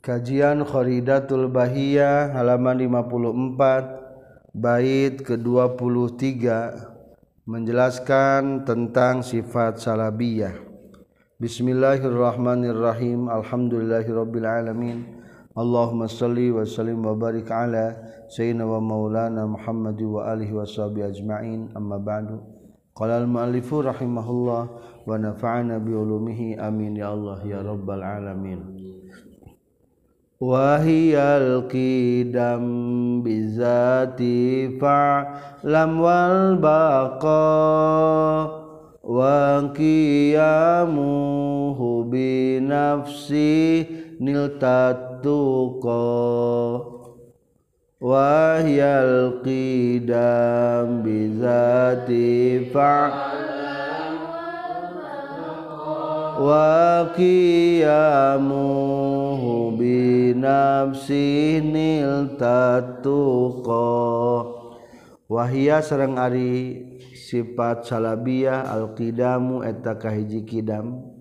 Kajian Khoridatul Bahiyah halaman 54 bait ke-23 menjelaskan tentang sifat salabiyah. Bismillahirrahmanirrahim. Alhamdulillahirabbil alamin. Allahumma salli wa sallim wa barik ala sayyidina wa maulana Muhammad wa alihi wa sahbihi ajma'in. Amma ba'du. Qala al-mu'allifu rahimahullah wa nafa'ana bi ulumihi amin ya Allah ya rabbal alamin. Wahiyal qidam bizati fa'lam wal baqa wa qiyamuhu bi nafsi nil tatuqa Wahiyal qidam bizati fa'lam wa qiyamuhu binafsinil tatuqah wahia sareng ari sifat salabiah alqidamu eta kahiji kidam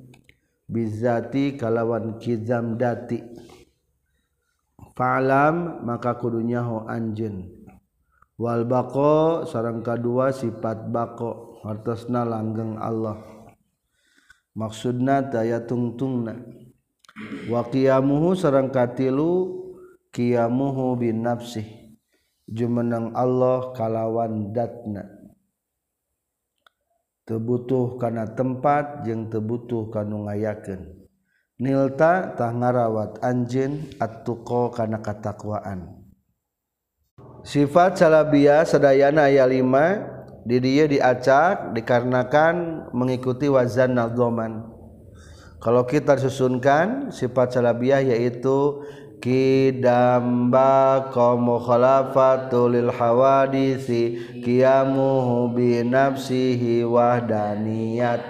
bizati kalawan kizam dati. Falam maka kudunya ho anjeun. Wal baqo sareng kadua sifat baqo hartosna langgeng Allah. Maksudna daya tungtungna. Wa qiyamuhu sareng katilu qiyamuhu bin nafsih jumeneng Allah kalawan datna. Tebutuh kana tempat jeung tebutuh kanu ngayakeun. Nilta tah ngarawat anjeun at-tuqa kana katakwaan. Sifat salabiyah sadayana aya 5 di dia diacak dikarenakan mengikuti wazan nadzoman kalau kita susunkan sifat salabiyah yaitu kidam baqa mukhalafatu lil hawadisi qiyamuhu bi nafsihi wahdaniyat.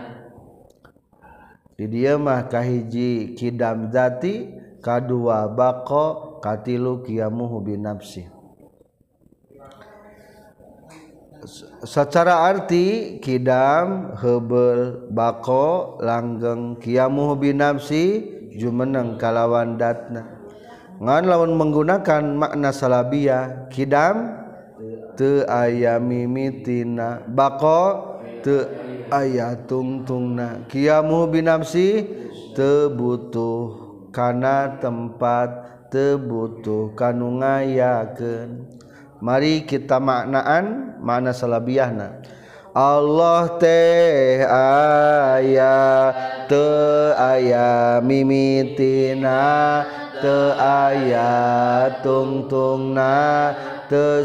Di dia mah kahiji kidam zati kadua baqa katilu qiyamuhu bi secara arti kidam hebel bako langgeng kiamu binafsi jumeneng kalawan datna. Ngan lawan menggunakan makna salabia kidam te ayami mitina bako te aya tungtungna kiamu binafsi te butuh kana tempat te butuh kanu ngayakeun. Mari kita maknaan mana salabiahna. Allah teh aya te aya mimitina te aya tungtungna te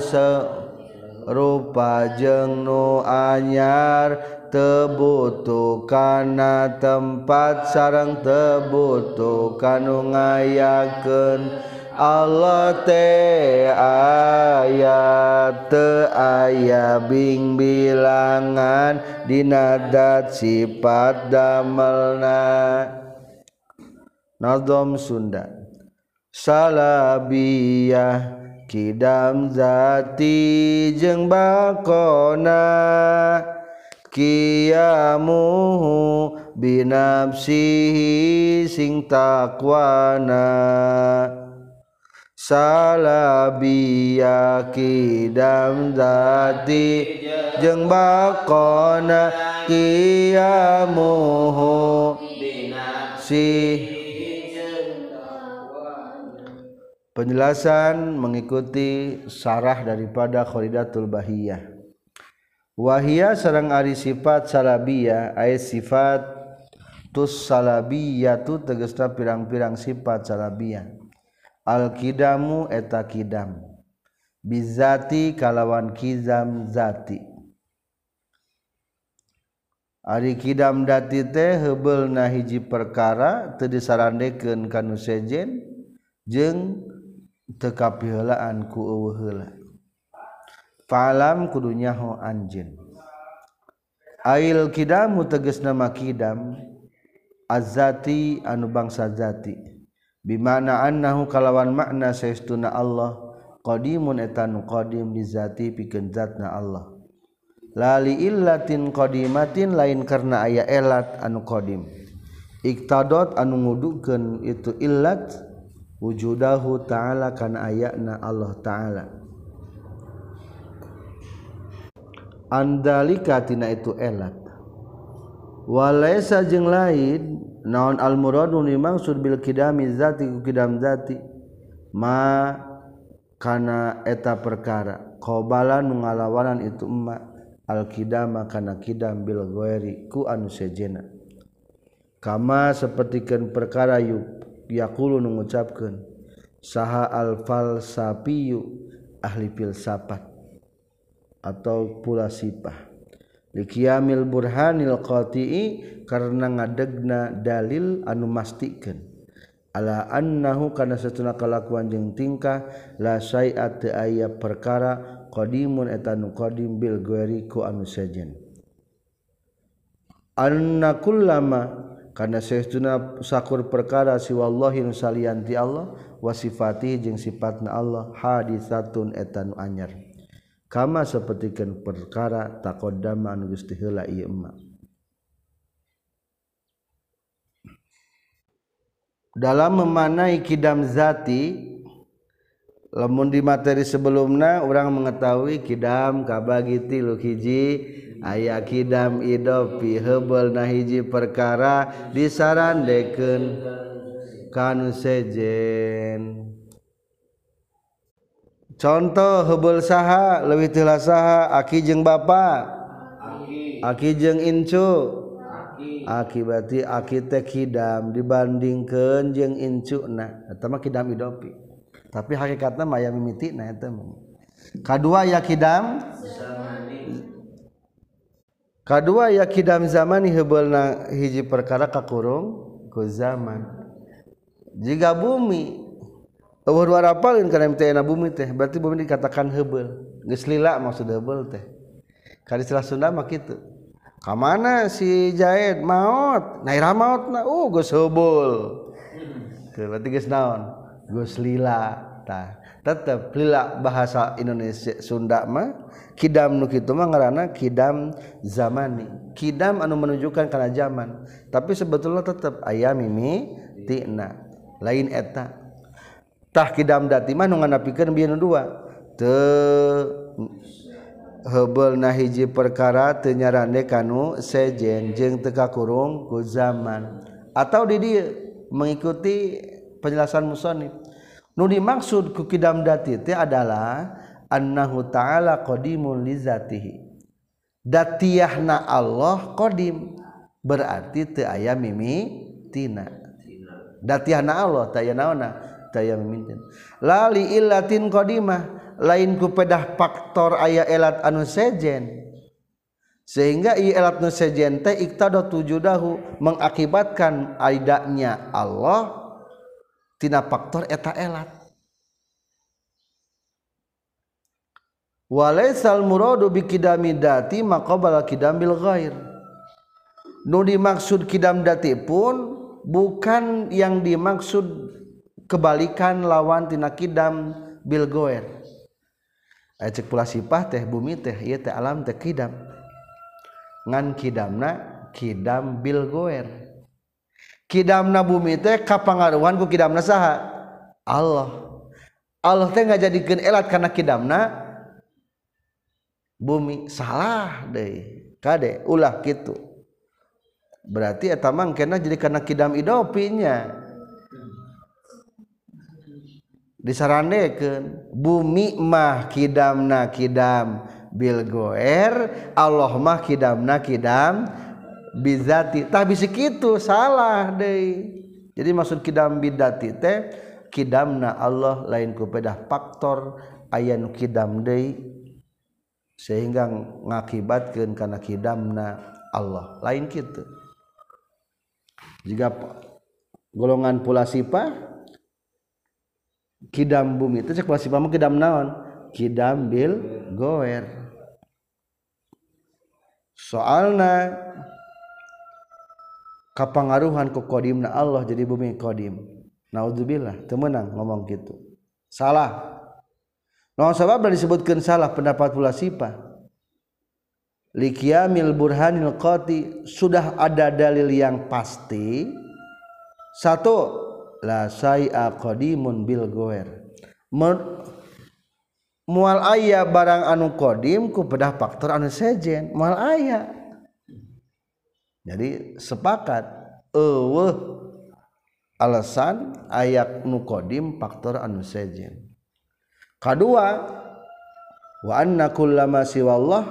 rupa jeung nu anyar tebutu kana tempat sarang tebutu kanu ngayakeun Allah te ayat te aya bing bilangan dinadat sifat damelna Nazom Sunda. Salabiyah kidam zati jeung bakona. Kiamuhu binafsihi sing takwana salabiyah kidam zati jeung bakona kiamuhu si penjelasan mengikuti sarah daripada Khoridatul Bahiyah. Wahia sareng ari sifat salabiyah aya sifat tus salabiyah tu tegesna pirang-pirang sifat salabiyah Alkidamu eta kidam bizati kalawan kizam zati. Ari kidam dati teh hebel na hiji perkara teu disarandekeun kanu sejen jeung teu kapiheulaan ku eueuh heula. Falam kudu nyaho anjeun. Ail kidamu tegasna makidam kidam azati anu bangsa zati. bimana annahu kalawan makna saestuna Allah qadimun eta nu qadim di zati pikeun zatna Allah. Lali illatin qadimatin lain karena aya elat anu qadim. Iktadot anu ngudukeun itu illat wujudahu ta'ala kana ayana Allah ta'ala. Andalika tina itu elat. Walaysa jeung lain naon almuradunimaksud Bil Kidamizati Kidamzati ma kana eta perkara. Qobala nu ngalawanan itu emma al-kidama kana kidam bil ghairi ku anu sejena. Kama sapertikeun perkara yu yaqulu nu ngucapkeun saha al falsafiyu ahli filsafat. Atau pula sifah liqiyamil burhanil qati'i karena ngadegna dalil anu mastikeun ala annahu kana satuna kalakuan jeung tingkah la syai'at teu aya perkara qadimun eta nu qadim bil ghairi ku anu sejen. Anna kullama kana satuna sakur perkara si wallahi salianti Allah wasifati jeung sifatna Allah hadisatun eta nu anyar. kama sepertikan perkara takodama anu geus heula ieu emak dalam memanai kidam zati lamun di materi sebelumnya orang mengetahui kidam kabagi tilu hiji aya kidam idopi hebel nah hiji perkara disarandekeun kanu sejen. contoh hebel saha lebih tila saha. Aki jeung bapak aki. Jeung incu. Akibati aki teh kidam dibandingkeun jeung incu. Na eta mah kidam idopi. Tapi hakikatna maya mimiti na eta kadua ya kidam. Kadua ya kidam zamani hebeulna hiji perkara kakurung ku zaman. Jika bumi. Eueuh dua rapalin kana na bumi teh berarti bumi dikatakan heubel. Geus lila maksud heubel teh. Ka istilah Sunda mah kitu. Ka mana si Jaed maot? Naira maot na uh geus heubel. Teh berarti geus naon? Geus lila. Tah, tetep lila bahasa Indonesia Sunda mah kidam nu kitu mah ngaranna kidam zamani. Kidam anu menunjukkan kana zaman, tapi sebetulnya tetep aya mimi tina lain eta tah kidam dati mah nu nganapikeun bieun dua. Teu hebel na hiji perkara teu nyarane kanu sejen jeung teu kakurung ku zaman. Atau di dieu mengikuti penjelasan musonib nu dimaksud ku kidam dati teh adalah annahu ta'ala qadimun li zatihi. Datiyahna Allah qadim berarti teu aya mimi tina datiyahna Allah tayanaona naona taya mimitin lali illatin qadimah lain ku pedah faktor aya elat anu sejen. Sehingga i elat nu sejen teh iktada tujudahu mengakibatkan aidanya Allah tina faktor eta elat. Walaisal muradu bi kidami dati maqabala kidamil ghair. Nu dimaksud kidam dati pun bukan yang dimaksud kebalikan lawan tina kidam bil ghair cek pula sifah teh bumi teh ieu teh alam teh kidam. Ngan kidamna kidam bil ghair kidamna bumi teh kapangaruhan ku kidamna saha? Allah. Allah teh ngajadikeun elat kana kidamna bumi. Salah deh kade ulah gitu berarti eta mangkena jadi karena kidam idopinya disarankan bumi mah kidam na kidam Allah mah kidam na kidam bizati. Tah bisi kitu salah deui. Jadi maksud kidam bidati teh kidamna Allah lain ku pedah faktor aya nu kidam deui sehingga ngakibatkeun kana kidamna Allah. Lain kitu. Jika golongan pula sipa kidam bumi. Itu cek pula sipa mau kidam naon? Kidam bil goer. Soalna kapangaruhan ku kodimna Allah jadi bumi kodim. Naudzubillah temenang ngomong gitu. Salah. Sabab disebutkan salah pendapat pula sifat liqyamil burhanil qati sudah ada dalil yang pasti. Satu la sayya qadimun bil goer. Mual ayah barang anu Qodim ku pedah faktor anu sejen. Mual aya jadi sepakat. Eueuh. Alasan ayat nu kodim faktor anu sejen. Kedua wa anna kullama siwallah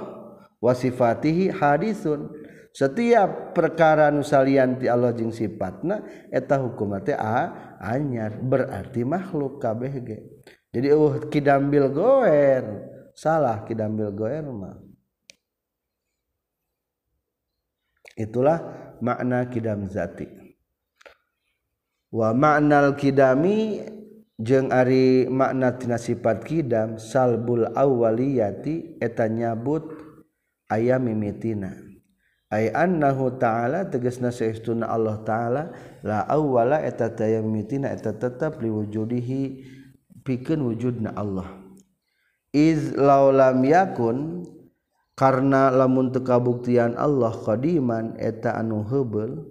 wa sifatihi hadisun. setiap perkara nusalianti Allah jeung sifatna eta hukum teh a anyar berarti makhluk kabeh ge. Jadi uh kidambil goer salah kidambil goer mah. Itulah makna kidam zati. Wa maknal kidami jeung ari makna tina sifat kidam salbul awwaliyati eta nyabut ayam mimitina ay annahu ta'ala tegasna saestuna Allah ta'ala la awwala eta tayammitina eta tetap liwujudihi pikeun wujudna Allah. Iz laulam yakun karena lamun teu kabuktian Allah qadiman eta anu heubel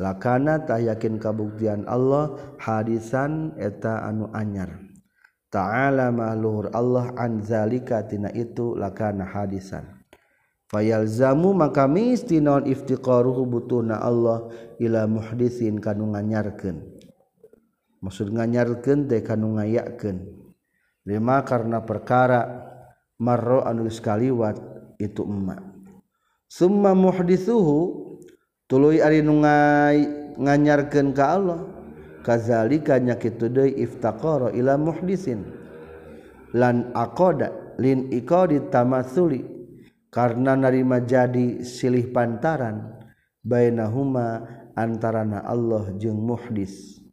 lakana tah yakin kabuktian Allah hadisan eta anu anyar. Ta'ala mahluhur Allah an zalika tina itu lakana hadisan. fayalzamu maka misti naon iftiqaruhu butuna Allah ila muhditsin kanu nganyarkeun. Maksud nganyarkeun teh kanu ngayakeun. Lima karena perkara marro anu sekaliwat kaliwat itu emma. Summa muhditsuhu tuluy ari nu nganyarkeun ka Allah. Kazalika nya kitu deui iftaqara ila muhditsin lan aqada lin iqadi tamatsuli. karena narima jadi silih pantaran bainahuma antarana Allah jeung muhdis.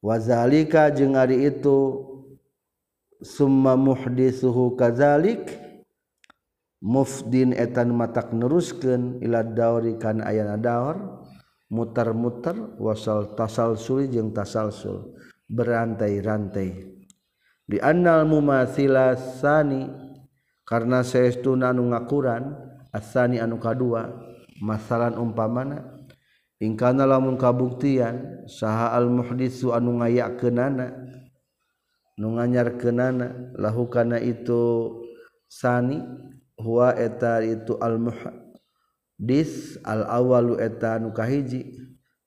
Wazalika jeung ari itu summa muhdisuhu kazalik mufdin etan matak neruskeun ila dauri kan ayana daur mutar-mutar wasal tasalsuli jeung tasalsul berantai-rantai. Di annal mumatsila sani karena seestuna anu ngakuran asani anu kadua masalan umpamana ingkana lamun kabuktian saha al muhditsu anu ngayakeunana nu nganyarkeunana lahu kana itu sani huwa eta itu al muhdis al awalu eta nu kahiji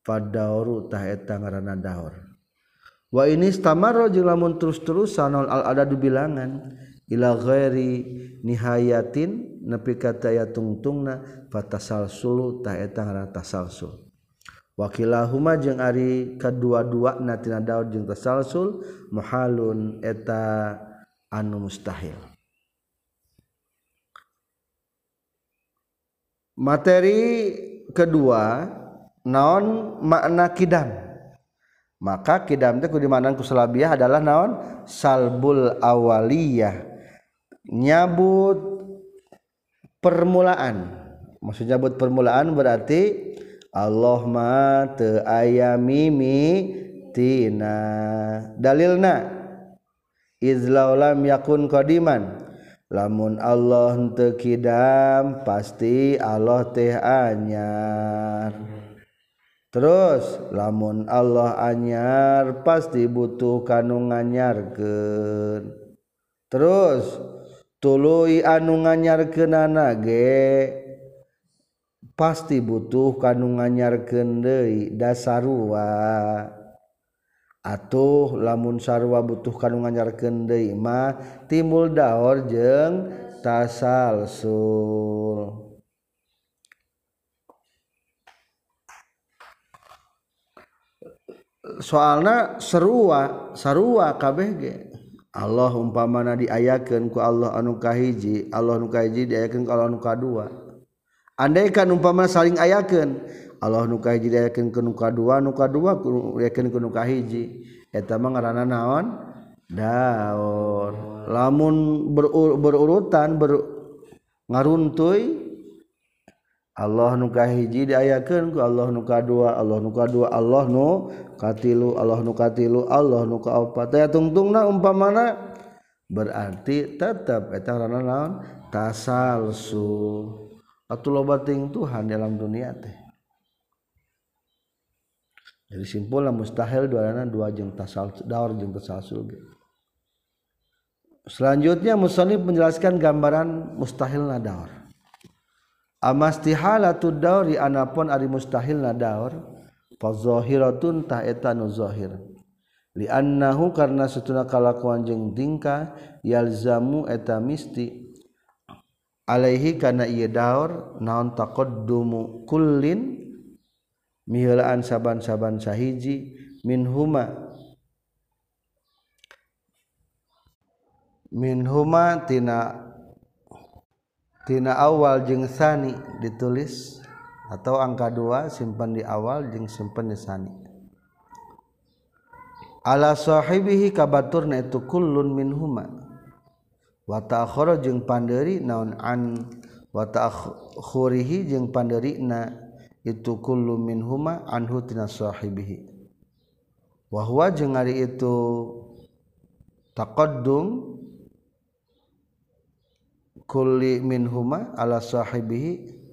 fadauru tah eta ngaranna dahor wa ini stamarra jeung lamun terus-terusan al adadu bilangan ila ghairi nihayatin nepi ka taya tungtungna fatasalsulu ta eta ngaranna tasalsul wakilahuma jeung ari kadua-duana tina daud jeung tasalsul muhalun eta anu mustahil. Materi kedua naon makna kidam? Maka kidam teh kudu ku salabiah adalah naon? Salbul awaliyah nyabut permulaan. Maksud nyabut permulaan berarti Allah ma te aya mimi tina. Dalilna izlaulam yakun qadiman. Lamun Allah teu kidam pasti Allah teh anyar. Terus lamun Allah anyar pasti butuh kanu nganyarkeun terus tulu anu nganyar ke nage pasti butuh kanung nyar kede dasarwa atuh lamun sarwa butuh kanung nyar kede mah timbul daor jeng tasalsul. Soalnya serua sarua KBG Allah umpamana diayaken ku Allah anu kahiji Allah nu kahiji diayakeun ku Allah anu kadua. Andaikan umpama saling ayakeun Allah nu kahiji diayakeun ku nu kadua nu kadua ku diayakeun ku nu kahiji. Eta mah naon? Daur lamun berurutan ber ngaruntui Allah nuka hiji diayakeun ku Allah nuka dua Allah nuka dua Allah nu katilu Allah nu katilu Allah nuka opat teh tungtungna umpamana? Berarti tetap eta ngaranna naon? Tasalsu. Atuh loba ting Tuhan dalam dunia teh. Jadi simpulna mustahil dua dua jeung tasalsu daur jeung tasalsu Selanjutnya musannif menjelaskan gambaran mustahilna daur. amastihalatu dauri anapun ari mustahilna daur fazahiratun ta eta nu zahir li annahu karna satuna kalakuan jeung tingkah yalzamu eta misti. Alaihi kana ieu daur naon taqaddumu kullin miheulaan saban-saban sahiji min huma min huma tina tina awal jeung sani ditulis atau angka dua simpan di awal jeung simpan di sani. Ala sahibihi kabaturna itu kullun min huma wa ta'akhara jeung panderi naon an wa ta'akhurihi jeung panderina itu kullu min huma anhu tina sahibihi. Wa huwa jeung ari itu taqaddum kulli min huma ala sahibihi.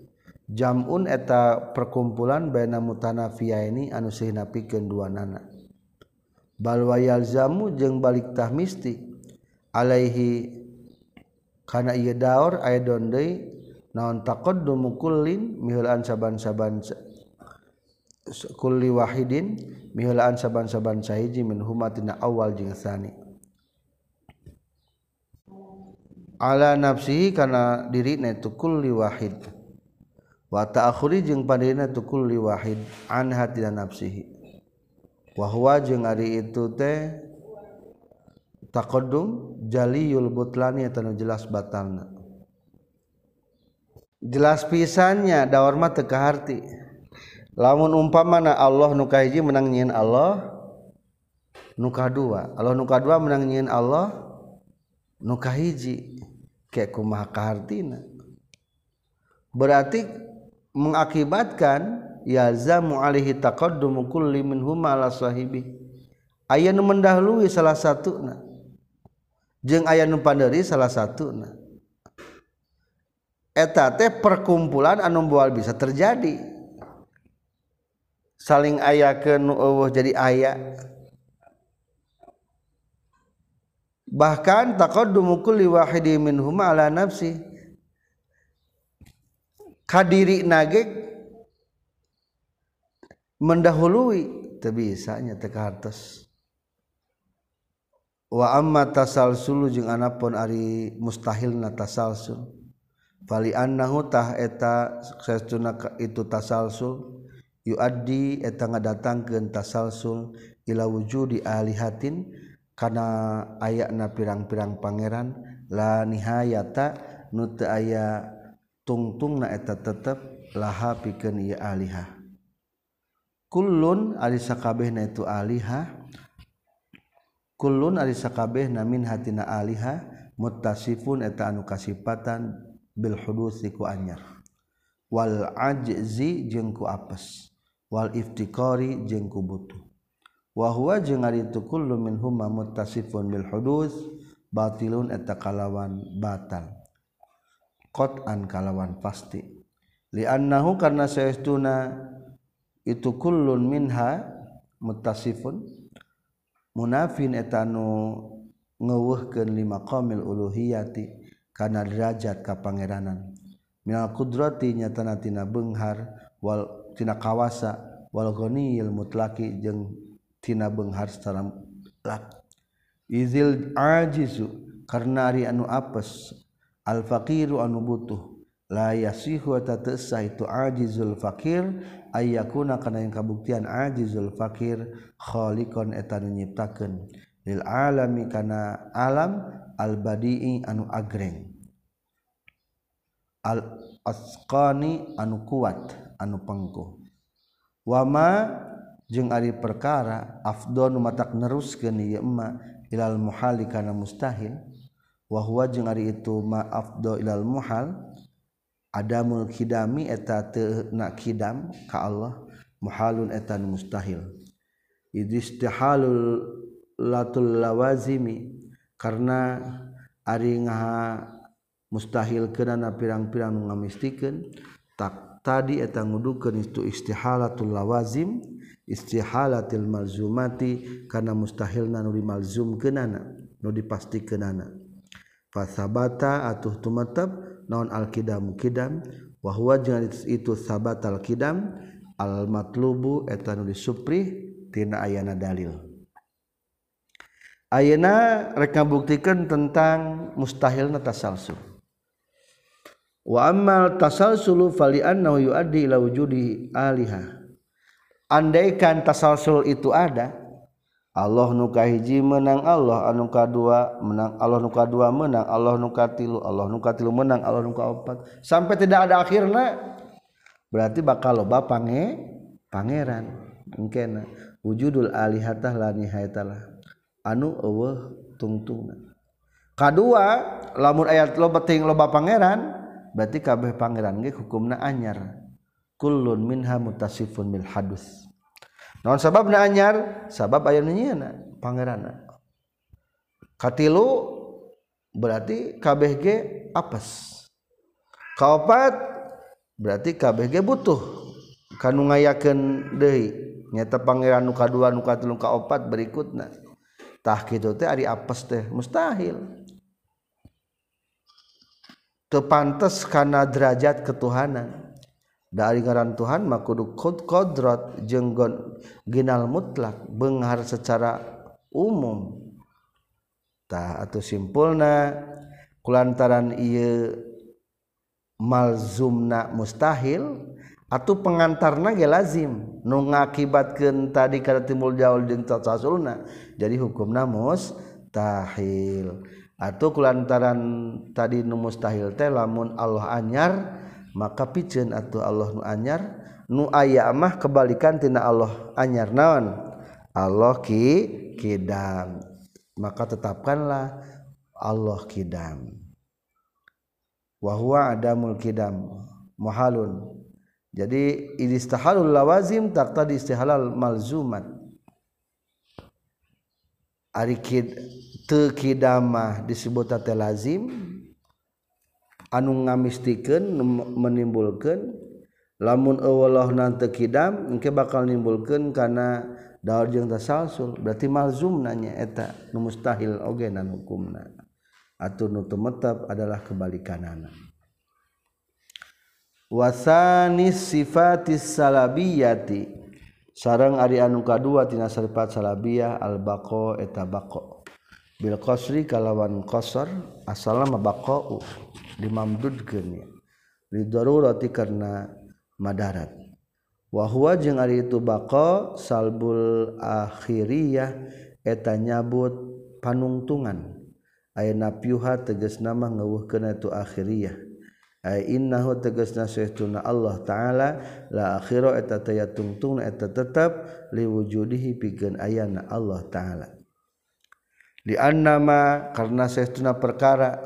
Jamun eta perkumpulan baina mutanafiya ini anu dua duanana bal wayalzamu jeung balik tahmisti alaihi kana ieu daur aya deui naon taqaddumu kullin miheulaan saban-saban kulli wahidin miheulaan saban-saban sahiji min huma tina awal jeung sani. Ala nafsihi kana dirina itu kulli wahid. Wa ta'akhuri jeung padina tu kulli wahid an hatina nafsihi. Wa huwa jeung ari itu teh taqaddum jaliyul butlani eta jelas batalna. Jelas pisannya dawar mah teu kaharti. Lamun umpamana Allah nu kahiji menang nyieun Allah nu kadua. Allah nu kadua menang nyieun Allah nu kahiji kayak kumaha kahartina. Berarti mengakibatkan yazamu alaihi taqaddumu kulli minhuma ala sahibi. Aya nu mendahului salah satuna. Jeung aya nu panderi salah satuna. Eta teh perkumpulan anu moal bisa terjadi. Saling aya ke nu eueuh jadi aya. bahkan taqaddumu kulli wahidi minhum ala nafsi. Kadiri nage mendahului tebisanya teka hartos. Wa amma tasalsulu jeung anapun ari mustahilna tasalsul. Bali annahu tah eta sesuna itu tasalsul yuaddi eta ngadatangkeun tasalsul ila wujudi alihatin karena ayak na pirang-pirang Pangeran la nihayata nu aya tungtung na eta tetep laha pikeun ieu aliha kullun ari sakabehna itu aliha kullun ari sakabehna min hatina aliha muttasifun eta anu kasipatan bil hudusi ku anyar. Wal ajzi jeung ku apes wal iftikari jeung ku butuh. wahwa jeung ari kullu min huma muttasifun bil hudus batilun eta kalawan batal. Qat'an kalawan pasti. Li'annahu karna saestuna itu kullun minha muttasifun munafin etanu ngeuweuhkeun lima qamil uluhiyati kana derajat kapangeranan minal qudrati nyatana tina benghar wal tina kawasa wal ghaniyil mutlaki jeung tina benghar salam izil ajizu karena ari anu apes al faqiru anu butuh. La yasihu ta tesah itu ajizul fakir ayyakuna kana yang kabuktian ajizul fakir khaliqan eta nu nyiptakeun. Lil alami kana alam al badii anu agreng. Al asqani anu kuat anu pengkuh. Wama jeung ari perkara afdon matak neruskeun ieu ma ilal muhali kana mustahil wa huwa jeung ari itu ma afdo ilal muhal adamul kidami eta teu na kidam ka Allah muhalun eta mustahil. Idistihalul latul lawazimi karena ari ngaha mustahil kenana pirang-pirang ngamistikeun tak tadi eta ngudukeun itu istihalatul lawazim istihalatil malzumati karena mustahil nanu malzum kenana nu dipasti kenana fasabata atuh tumetep naon alkidam kidam? Wahwa jeung itu sabat alkidam al matlubu eta nu tina ayana dalil. Ayeuna rek ngabuktikeun tentang mustahilna tasalsul. Wa ammal tasalsulu fali annahu yuaddi ila wujudi alihah andaikan tasalsul itu ada Allah nuka hiji menang Allah anu kadua menang Allah nuka dua menang Allah nuka tilu Allah nuka tilu menang Allah nuka opat. Sampai tidak ada akhirnya berarti bakal loba pange pangeran. Engkena wujudul alihatah la nihayatalah anu eueuh tungtungna kadua lamun ayat loba ting loba pangeran berarti kabeh pangeran ge hukumna anyar. Kullun minha mutasifun bil hadus. Naon sababna anyar? Sabab aya nyieuna pangeranna katilu berarti kabeh ge apes. Kaopat berarti kabeh ge butuh. Kanu ngayakeun deui nyata pangeran nu kadua nu katilu kaopat berikutna. Tah kitu teh ari apes teh mustahil. Teu pantes kana derajat ketuhanan dari ngaran Tuhan makudu kod kodrot jeung ginal mutlak benghar secara umum. Tah atau simpulna kulantaran iya malzumna mustahil atau pengantarna ge lazim. Nu ngakibatkeun tadi kada timbul jaul jeung tasasulna jadi hukumna mustahil. Atau kulantaran tadi nu mustahil teh lamun Allah anyar maka pijen atau Allah nu anyar nu aya mah kebalikan tina Allah anyar naon? Allah ki kidam. Maka tetapkanlah Allah kidam. Wahwa adamul kidam. Muhalun jadi istihalul lawazim tak tadi istihalal malzumat. Ari kid te kidamah disebut lazim anu ngamistikan menimbulkan lamun Allah nanti kidam engke bakal nimbulkan karena daur jeung tasalsul. Berarti malzum nanya eta nu mustahil oge nan hukumna. Atau nu tumetep adalah kebalikanana. Wasani sifatis salabiyati. Sarang ari anu kadua tina sifat salabiyah al baqa eta baqa bil qasri kalawan qasar asalama baqa'u dimamdudkeun li darurati karena madarat. Wa huwa jeung ari itu baqa salbul akhiriyah eta nyabut panungtungan. Ayeuna piuha tegasna mah ngeuweuhkeun tu akhiriyah. Ay innahu tegasna saytuna Allah taala la akhira eta tayatungtung eta tetap liwujudihi pikeun ayana Allah taala. diannama karena seuna perkara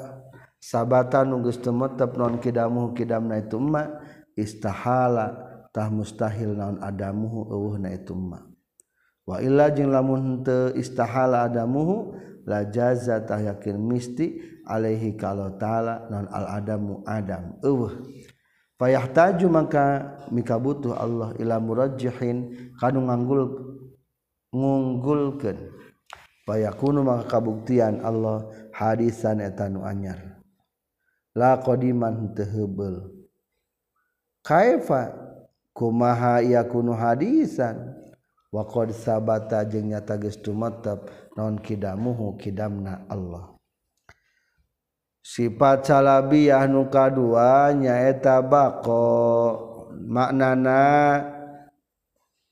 sabatan nunggus temetep non kidamu kidamna ituma istahalatah mustahil naon adamuhu uh na ituma wa illa jeung lamun teu istahala adamuhu la jaza tah yakin misti alaihi kalau taala non al adamu adam eueuh. Fayahtaju maka mika butuh Allah ila murajjihin kanu nganggul ngunggulkeun. payakunu maka kabuktian Allah hadisan eta nu anyar. La qadiman teu kaifa? Kumaha yakunu hadisan? Wa qad sabata jeung nyata geus tumetep naon kidamuhu kidamna Allah. Sifat salabiyah nu kadua nyaeta baqo maknana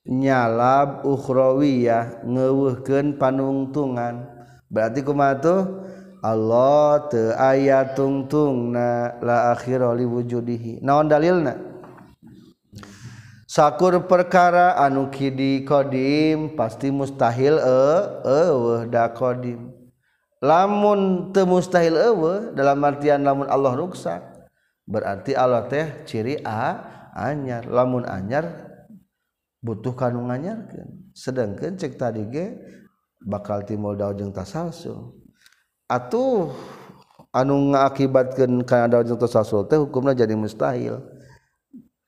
nyalab ukhrawiyah ngeuweuhkeun panungtungan. Berarti kumaha tuh? Allah teu aya tungtungna la akhira li wujudihi. Naon dalilna? Sakur perkara anu kidi qadim pasti mustahil e, eueuh da qadim lamun teu mustahil eueuh dalam artian lamun Allah ruksa berarti Allah teh ciri a anyar. Lamun anyar butuh kanu nganyarkeun sedangkan cek tadi ge bakal timul daun jeung tasalsul atuh anu ngaakibatkeun kana daun jeung tasalsul teh hukumna jadi mustahil.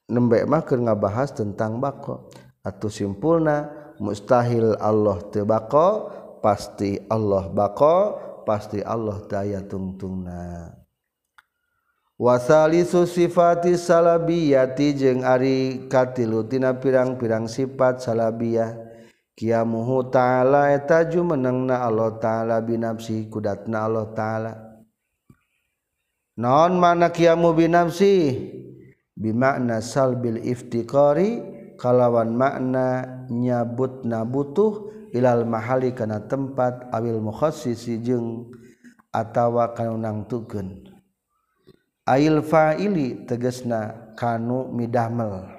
Nembe mah keur ngabahas tentang bako. Atuh simpulna mustahil Allah teu bako pasti Allah bako pasti Allah daya tungtungna. Wasali sifati salabiyati jeung ari katilutina pirang-pirang sifat salabiyah. Kiamuhu ta'ala etaju menengna Allah ta'ala binafsi kudatna Allah ta'ala. Non mana kiamu binafsi? Bimakna salbil iftiqari kalawan makna nyabut nabutuh ilal mahali kana tempat awil mukhassisi jeung atawa kanu nangtukeun ail fa'ili tegesna kanu midamel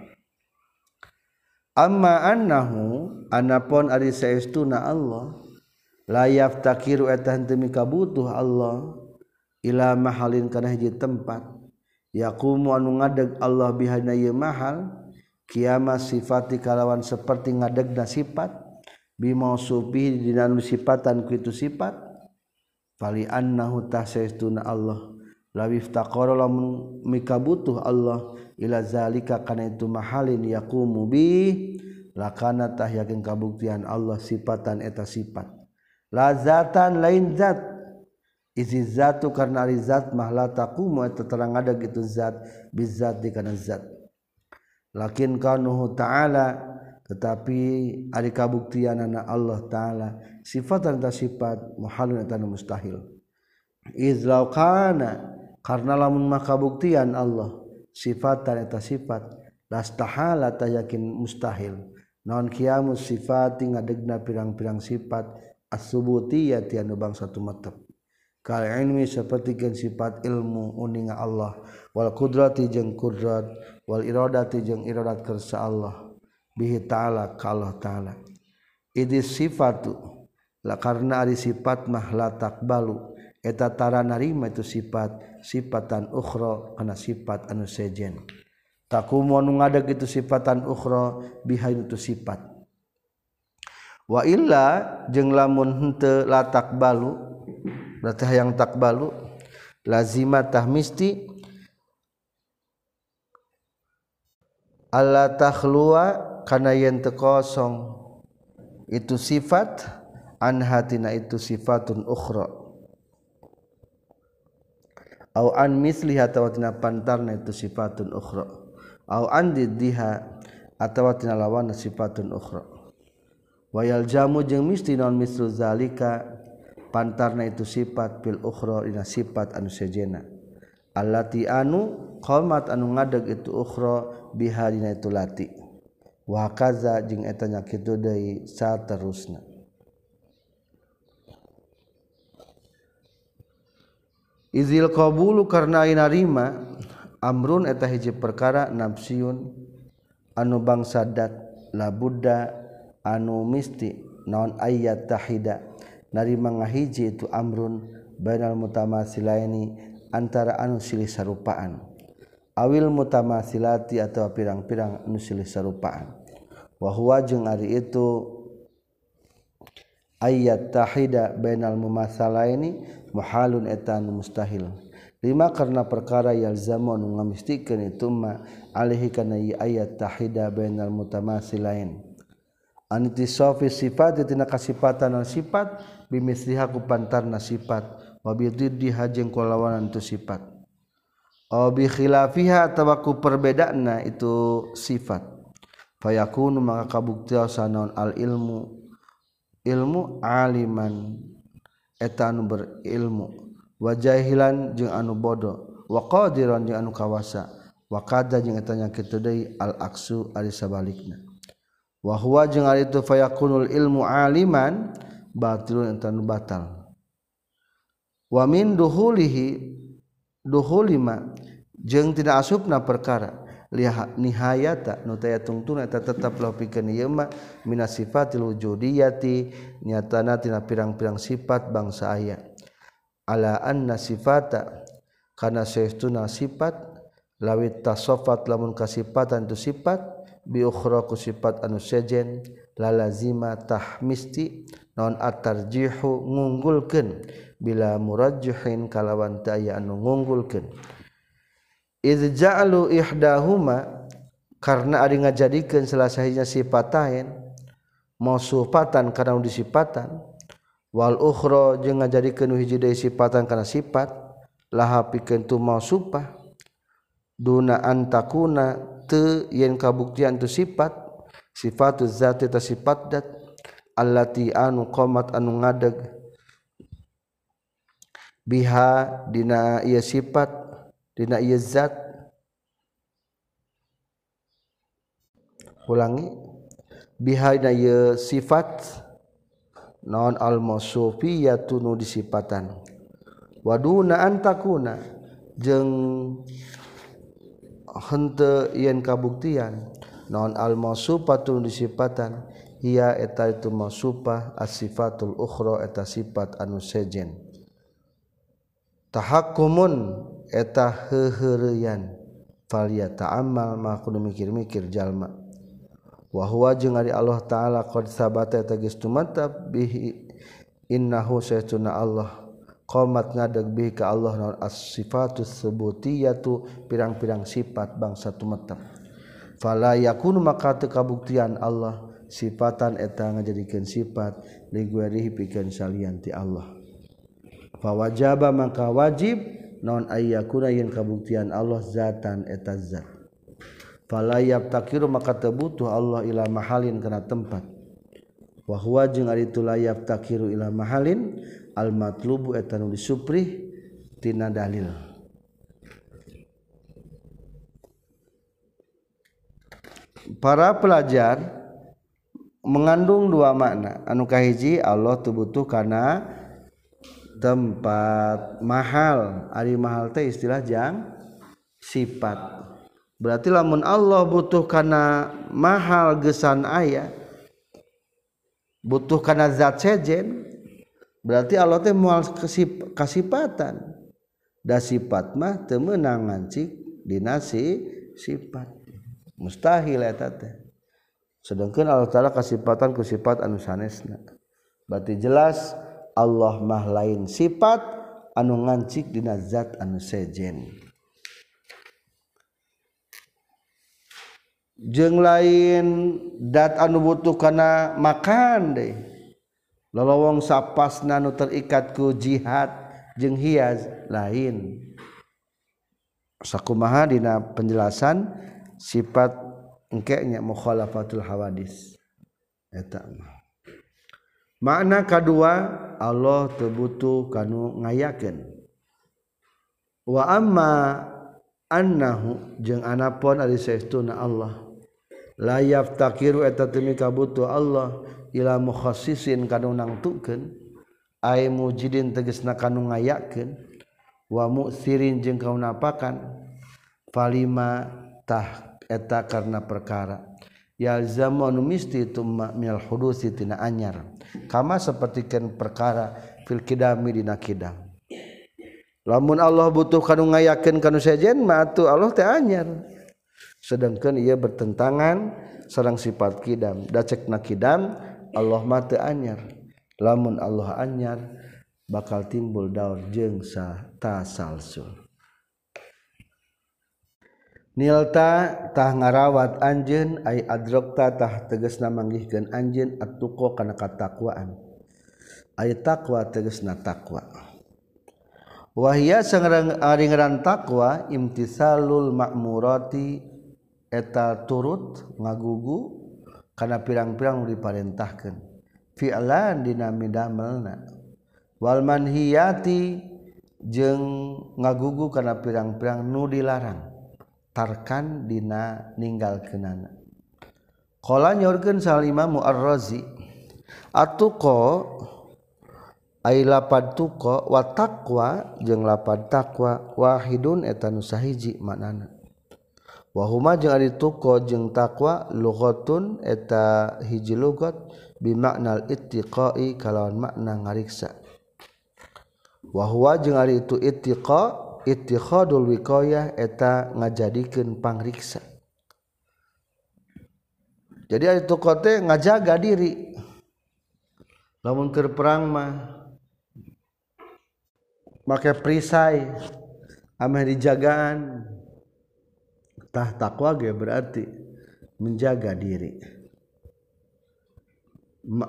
amma annahu anapon ari saestuna Allah la yaftakiru eta henteu mikabutuh Allah ila mahalin kana hiji tempat yaqumu anu ngadeg Allah bihana ye mahal kiyama sifati kalawan seperti ngadegna sifat bimausubi dina sifatan ku itu sifat fali annahu tasaestuna Allah. lawiftaqara lamun mikabutuh Allah ila zalika kana itu mahalin yaqumu bi lakana tah yakin kabuktian Allah sifatan eta sifat. Lazatan lain zat. Izi zatu karena ari zat mah taqumu eta terang ada gitu zat bizat di kana zat. Lakin kanuhu ta'ala tetapi ari kabuktian anak Allah ta'ala sifatan eta sifat mahalun eta mustahil. Izlau kana karena lamun makabuktian Allah sifat taneta sifat lastahala ta yakin mustahil. Non kiamu sifat ngadegna pirang-pirang sifat asubutia tianu bangsa tumetep kal ilmi seperti gen sifat ilmu uninga Allah. Wal kudrati jeung kudrat wal iradati jeung iradat kersa Allah. Bihi ta'ala ka Allah ta'ala. Idis sifatu la karena ari sifat mah la taqbalu. Eta tara narima itu sifat sifatan ukhra kana sifat anu sejen. Takumu anu ngadeg itu sifatan ukhra biha itu sifat. Wa illa jeung lamun henteu la takbalu berarti hayang takbalu lazima tah misti alla takhluwa kana yen teu kosong. Itu sifat an hatina itu sifatun ukhra au an misliha tawatina pantarna itu sifatun ukhra. Au an diddiha atawatina lawan sifatun ukhra. Wayal jamu jeung misti non mislu zalika pantarna itu sifat bil ukhra dina sifat anu sejena. Allati anu qamat anu ngadeg itu ukhra biha dina itu lati. Wa kaza jeung eta nya kitu deui saterusna. izil qbulu karena narima Amrun eta hiji perkara nafsiun anu bangsa dat la Buddha anu misti naon ayat tahida. Narima ngahiji itu amrun bainal mutamasilaini antara anu silih sarupaan. Awil mutamasilati atau pirang-pirang anu silih sarupaan. Wa huwa jeung ari itu ayat tahida bainal mumasalah ini muhalun etan mustahil. Lima karena perkara yang zaman ngamistikan itu ma alihi kana ayat tahida bainal mutamasilain anitisofi sifat tina kasipatan al sifat bimisliha ku pantarna sifat wa bididdi hajeng kulawanan tu sifat. Aw bi khilafiha tawaku perbedana itu sifat. Fayakunu maka kabuktiasan al ilmu ilmu aliman. Eta anu berilmu. Wajahilan jeung anu bodoh. Waqadiran jeung anu kawasa. Waqada jeung eta kitu deui al aksu ari sabalikna. Wa huwa jeung ari itu fayakunul ilmu aliman batilun eta anu batal. Wa min duhulihi duhulima jeung tidak asupna perkara. Lihat nihayata nu taya tungtuna eta tetap lo pikeun ieu mah min sifatil wujudiyati nyatana tina pirang-pirang sifat bangsa aya. Ala anna sifata kana saestuna sifat lawit tasafat lamun kasifatan tu sifat bi ukhra ku sifat anu sejen la lazima tahmisti non atarjihu ngunggulkeun bila murajjihin kalawan taya anu ngunggulkeun izja'lu ihdahuma karena ari ngajadikeun salah sahinya sifat lain mausufatan karena disifatan wal ukhra jeung ngajadikeun hiji deui sifatan karena sifat laha pikeun tu mausufah duna antakuna te yen kabuktian tu sifat sifatuz zati ta sifat dat allati anu qomat anu ngadeg biha dina ieu sifat dina ieu zat. Ulangi. Biha dina ieu sifat. Non al mausufiyatu nu disifatan. Waduna antakuna jeung henteu yen kabuktian. Non al mausufatu disifatan. Ia eta itu mausufah as-sifatul ukhra eta sifat anu sejen. Tahakkumun eta heheureyan falia ta'amal mah kudu mikir-mikir jalma. Wa huwa jeung ari Allah taala qad sabata eta geus tumantab bihi. Innahu saytuna Allah. Qomat ngadeg bihi ka Allah naon? As-sifatus subutiyatu pirang-pirang sifat bangsa tumetep fala yakunu maka teu kabuktian Allah sifatan eta ngajadikeun sifat liguerihi pikeun salian ti Allah. Fawajaba maka wajib non aya kuin kabuktian Allah zatan etazat falayab takiru maka tebutuh Allah ila mahalin kena tempat. Wahwa jeung ari itu layab takiru ila mahalin al matlubu eta nu disuprih tina dalil. Para pelajar mengandung dua makna. Anu kahiji Allah tubutuh karena tempat mahal. Ari mahal teh istilah jang sifat. Berarti lamun Allah butuh karena mahal gesan ayah butuh karena zat sejen berarti Allah teh mual kasipatan da sifat mah teu meunang ngancik dina sifat. Mustahil eta teh. Sedangkan Allah taala kasipatan ku sifat anu sanesna. Berarti jelas Allah mah lain sifat anu ngancik dina zat anu sejen. Jeng lain dat anu butuh kana makan deh. Lolowong sapas nanu terikat ku jihad jeng hias lain. Sakumaha dina penjelasan sifat engkeknya mukhalafatul hawadis. Eta mah. makna kedua Allah tebutuh kanu ngayaken wa amma annahu jeung anapun ari saestuna Allah. Layaf takiru eta temi kabutuh Allah ila mukhassisin kanu nangtukeun. Ay mujidin tegasna kanu ngayakeun. Wa mu'sirin jeung kaunapakan falima tah eta karena perkara. Ya zaman misti tumma minal hudusi tina anyar. Kama sapertikeun perkara fil kidami dina kidam. Lamun Allah butuh kanu ngayakeun kanu sejen mah Allah teh anyar. Sedangkan ia bertentangan sarang sifat kidam. Da cekna kidam Allah mate anyar. Lamun Allah anyar bakal timbul daun jeung sa tasalsul Nilta tah ngarawat anjen ay adroktatah teges na manggihkan anjen at tuko kana katakwaan. Ay takwa teges na takwa. Wahia sangrang aringaran takwa imtisalul ma'murati eta turut ngagugu kana pirang-pirang diparentahkan. fi'lan dina midamelna. Wal manhiyati jeung ngagugu kana pirang-pirang nu dilarang. tarkan dina ninggal kenana Kala nyorgen salima muarrazi Atuko ay lapad tuko wa taqwa jeung lapad takwa wahidun eta nu sahiji maknana. Wahuma jeung ari tuko jeung takwa lughatun eta hiji lugat bimaknal ittiqai kalawan makna ngariksa. Wahwa jeung ari itu ittiqa ittikhadul wiqayah eta ngajadikeun pangriksa. Jadi itu teh ngajaga diri. Lamun keur perang mah make perisai ameh dijagaan. Tah takwa ge berarti menjaga diri.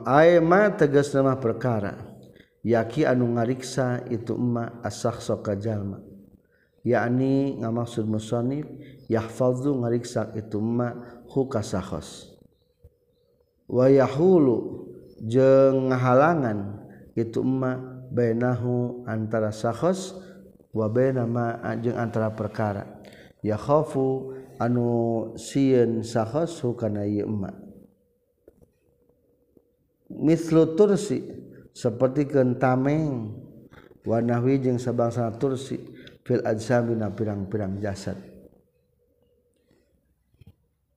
Aema tegas nama perkara. Yaki anu ngariksa itu emma asak soka jalma. yakni ngamaksud musonib yahfazu ngariksa itu ma hukasahos wa yahulu jeung ngahalangan itu ma bainahu antara sahos wa baina ma jeung antara perkara. Ya khafu anu sieun sahos hukana ieu ma. Mislu tursi seperti kentameng wanahwi jeung sabangsa tursi. Fil ajsamina pirang-pirang jasad.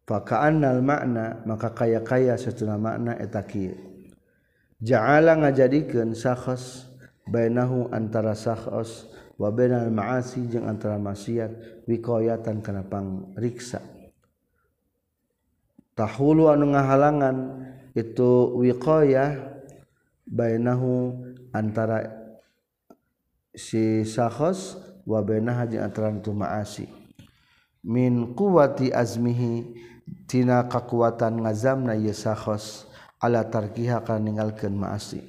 Faka'annal makna maka kaya-kaya setelah makna eta kieu. Ja'ala ngajadikeun sakhos bainahu antara sakhos wa bainal ma'asi jeung antara maksiat wiqayatan kana pangriksa. Tahulu anu ngahalangan itu wiqayah bainahu antara si sakhos wa bainaha jeung antara tu maasi. Min quwwati azmihi tina kakuatan ngazamna ye sakhos ala tarkiha kana ninggalkeun maasi.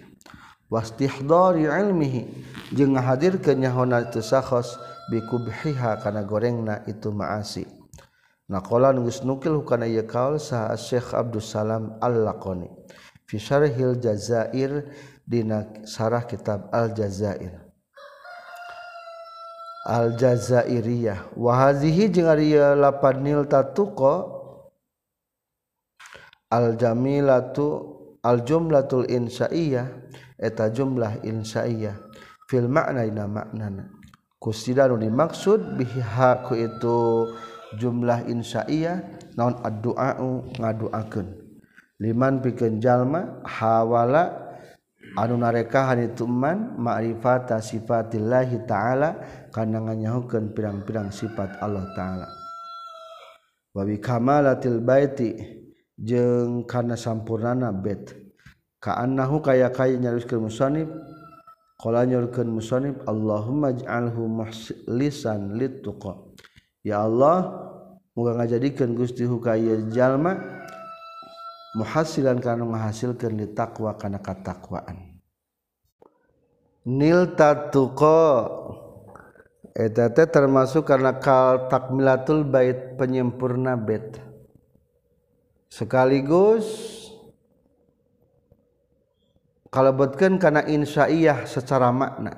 Wastihdari ilmihi jeung ngahadirkeun nyahona teu sakhos bikubhiha kana gorengna itu maasi. Naqala geus nukil kana ieu kaul saha Syekh Abdul Salam Al-Laqani fi syarhil jazair dina sarah kitab Al-Jazair. aljazairiyah. Wahazihi jeung ari lapan nil tatuqo aljamilatu aljumlatul insaiyah eta jumlah insaiyah. Fil makna dina maknana. Kusida nu dimaksud biha ku itu jumlah insaiyah naon addu'a ngaduakeun. Liman pikeun jalma hawala anu narekahan ituman ma'rifata sifatillahi ta'ala karena nganyahukeun pirang-pirang sifat Allah ta'ala. Wa bi kamalatil baiti jeung kana sampurnana bait. Ka'annahu kaya kaya nyaruskeun musannif qala nyurkeun musannif Allahumma ij'alhu muhlisan lituqa ya Allah moga ngajadikeun Gusti hukaya jalma muhasilan kana menghasilkan li taqwa kana katakwaan. Nil tatuqa. Eta teh termasuk karena kal takmilatul bait penyempurna bait. Sekaligus kalebetkeun kana insya'iyah secara makna.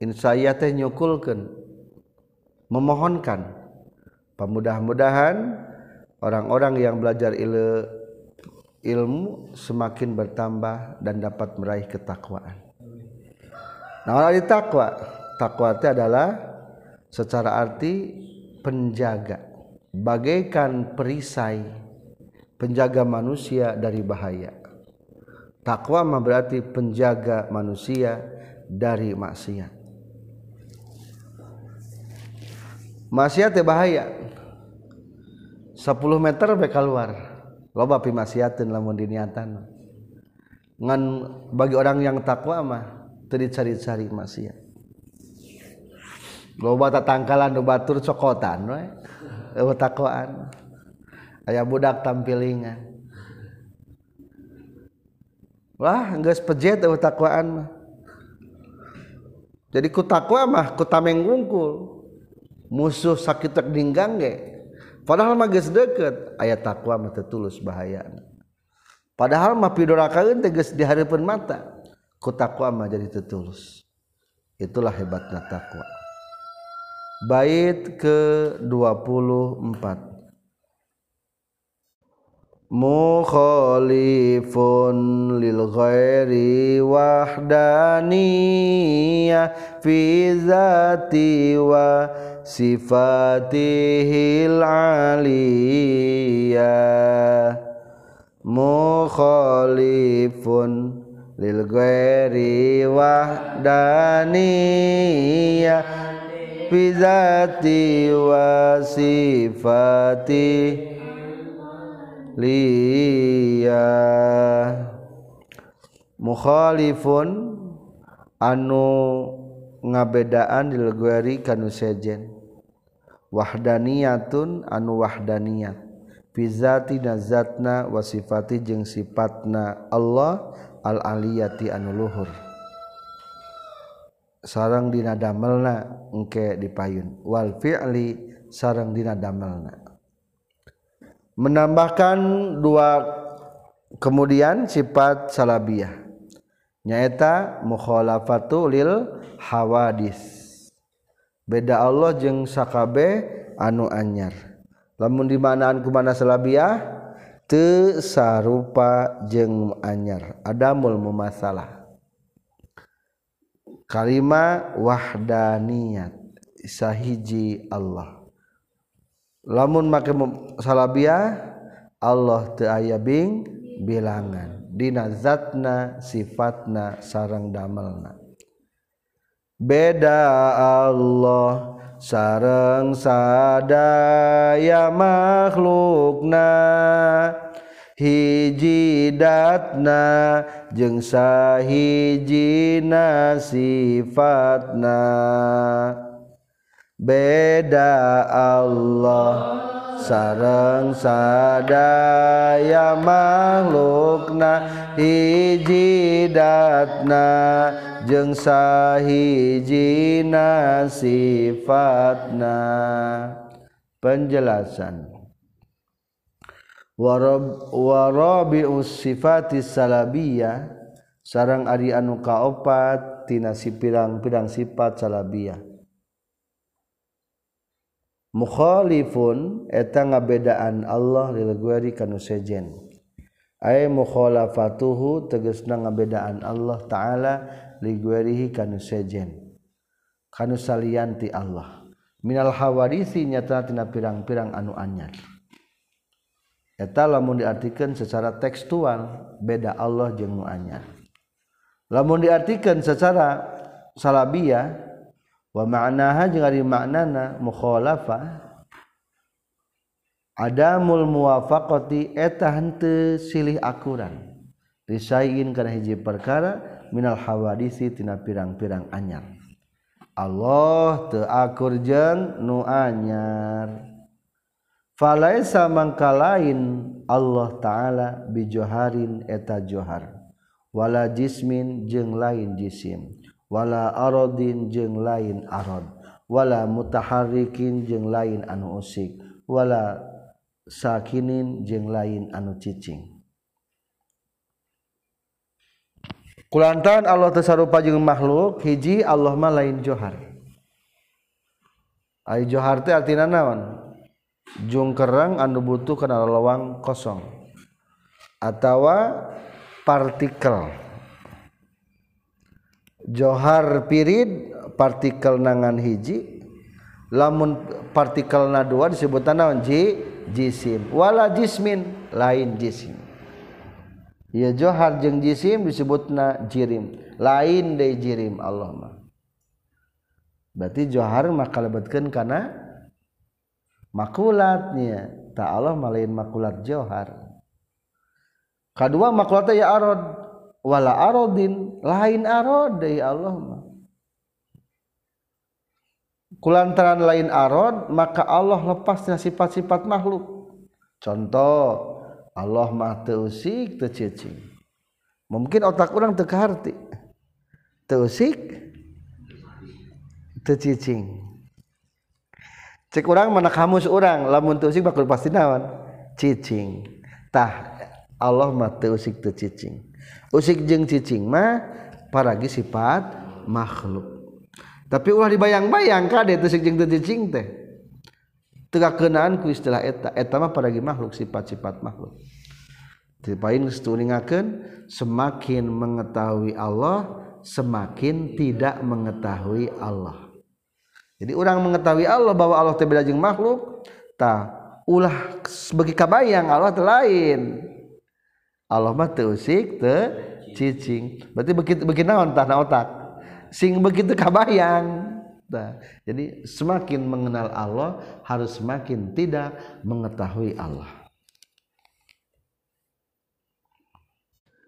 Insya'iyah teh nyukulkeun memohonkan. Pemudah-mudahan orang-orang yang belajar ilmu ilmu semakin bertambah dan dapat meraih ketakwaan. Nah, di takwa, takwa itu adalah secara arti penjaga, bagaikan perisai penjaga manusia dari bahaya. Takwa mah berarti penjaga manusia dari maksiat. Maksiat ya bahaya. 10 meter bae keluar loba pimasiatin lamun diniatan. Ngan bagi orang yang takwa mah tericari-cari maksiat. Loba tatangkalan nu batur cokotan we. Eueuh takwaan. Aya budak tampilingan. Wah geus pejet eueuh takwaan mah. Jadi ku takwa mah ku tameng wungkul. Musuh sakit dinggang ge. Padahal magis deket ayat takwa mah tulus bahaya. Padahal mah pidorakaeun tegas di harapan mata ku takwa mah jadi tetulus itulah hebatnya takwa bait ke 24 mukhalifun lil ghairi wahdaniyah fi zati wa sifatihil aliyah mukhalifun lil ghairi wahdaniyah fi zati wa sifatih liya mukhalifun anu ngabedaan dilguari kanu sejen wahdaniyatun anu wahdaniyat. Fizati nazatna wasifati jeung sifatna Allah al-aliyati anu luhur. Sarang dina damelna engke dipayun. Wal fi'li sarang dina damelna. Menambahkan dua kemudian sifat salabiyah nyaeta mukhalafatu lil hawadis beda Allah jeung sakabe anu anyar. Lamun dimanaan kumana selabiah te sarupa jeung anyar. Adamul mumasalah. Kalima wahdaniyat. Sahiji Allah. Lamun make salabia Allah teu aya bing bilangan. Dina zatna sifatna sareng damelna beda Allah sarang sadaya makhlukna. Hijidatna jeung sahijina sifatna beda Allah sareng sadaya makhlukna hijidatna jeung sahijina sifatna penjelasan. Warab warabi sifati salabiyah sarang ari anu kaopat tina si pirang-pirang sifat salabiyah mukhalifun eta ngabedaan Allah lil guari kanu sejen. Ay mukhalafatuhu tegasna ngabedaan Allah taala li guarihi kanu sejen. Kanu salianti Allah. Minal hawarisi nyata tina pirang-pirang anu anyar. Eta lamun diartikeun secara tekstual beda Allah jeung nu anyar. Lamun diartikeun secara salabiah salabiyah maknaha maknana mukhofah adamul muafaqati eta hante silih akuran. Disaingin karena hiji perkara minal hawadisi tina pirang-pirang anyar. Allah teakur jeng nu anyar. Falaisa mangka lain Allah taala bijoharin eta johar. Wala jismin jeung lain jisim wala arodin jeung lain arod wala mutaharikin jeung lain anu usik. Wala sakinin jeung lain anu cicing. Kulantaran Allah tersarupa jeung makhluk hiji Allah mah lain johar. Ay johar teh artina naon? Jungkerang anu butuh kana lawang kosong. Atawa partikel. Johar pirid partikel nangan hiji. Lamun partikel na dua disebut naon? Ji jisim. Wala jismin lain jisim. Ya johar jeung jisim disebutna jirim. Lain dari jirim Allah mah. Berarti johar mah kalebetkeun kana makulatnya tak Allah malain makulat johar. Kedua makulatnya ya arad wala arodin lain arod dari Allah mah kulantaran lain arod maka Allah lepasnya sifat-sifat makhluk. Contoh Allah mah teusik tecicing mungkin otak orang teu harti teusik tecicing cek orang mana kamus orang lamun teusik bakal pasti nawan cicing tah Allah mah teusik tecicing usik jeung cicing mah paragi sifat makhluk tapi ulah dibayang-bayang kadek usik jeung teu cicing teh teu kenaan ku istilah eta eta mah paragi makhluk sifat-sifat makhluk Tipain setuningakeun semakin mengetahui Allah semakin tidak mengetahui Allah. Jadi orang mengetahui Allah bahwa Allah teh beda jeung makhluk, ta ulah bagi kabayang Allah teh lain. Allah mah teu usik teu cicing. Berarti begitu begitu naon tah otak sing begitu kabayang. Nah, jadi semakin mengenal Allah harus semakin tidak mengetahui Allah.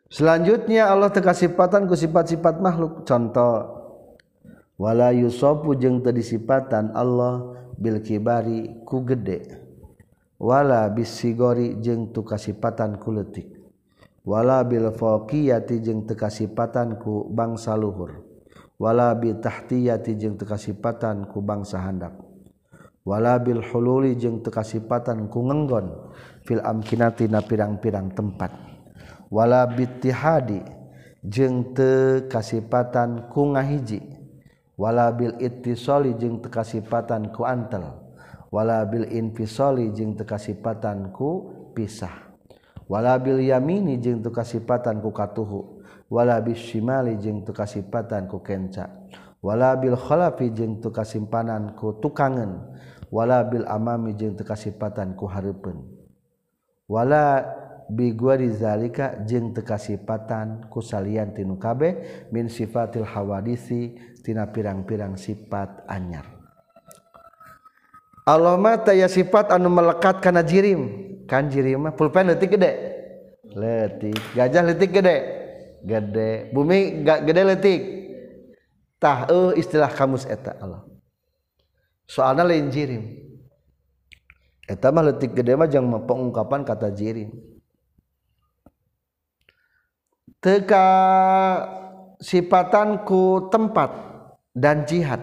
Selanjutnya Allah teka sifatan ku sifat-sifat makhluk. Contoh wala yusopu jeung teu disipatan Allah bil kibari ku gede. Wala bisigori jeung wala bil faqiyati jeung tekasipatan ku bangsa luhur. Wala bi tahtiyati jeung tekasipatan ku bangsa handak. Wala bil hululi jeung tekasipatan ku ngenggon fil amkinati na pirang-pirang tempat. Wala bitihadi jeung tekasipatan ku ngahiji. Wala bil ittisali jeung tekasipatan ku antel. Wala bil infisali jeung tekasipatan ku pisah. wala bil yamini jeung teu kasipatan ku katuhu. Wala bis shimali jeung teu kasipatan ku kenca. Wala bil khalafi jeung teu kasimpanan ku tukangan wala bil amami jeung teu kasipatan ku hareupeun wala bi guari zalika jeung teu kasipatan ku salian tinu kabeh min sifatil hawadisi tina pirang-pirang sifat anyar. Allah mata ya sifat anu melekat kana jirim. Kan jirim mah pulpen letik gede. Letik gajah letik gede. Gede. Bumi gak gede letik tah uh, istilah kamus eta Allah. Soalnya lain jirim. Eta mah letik gede mah jangan pengungkapan kata jirim. Teka sipatanku tempat dan jihad.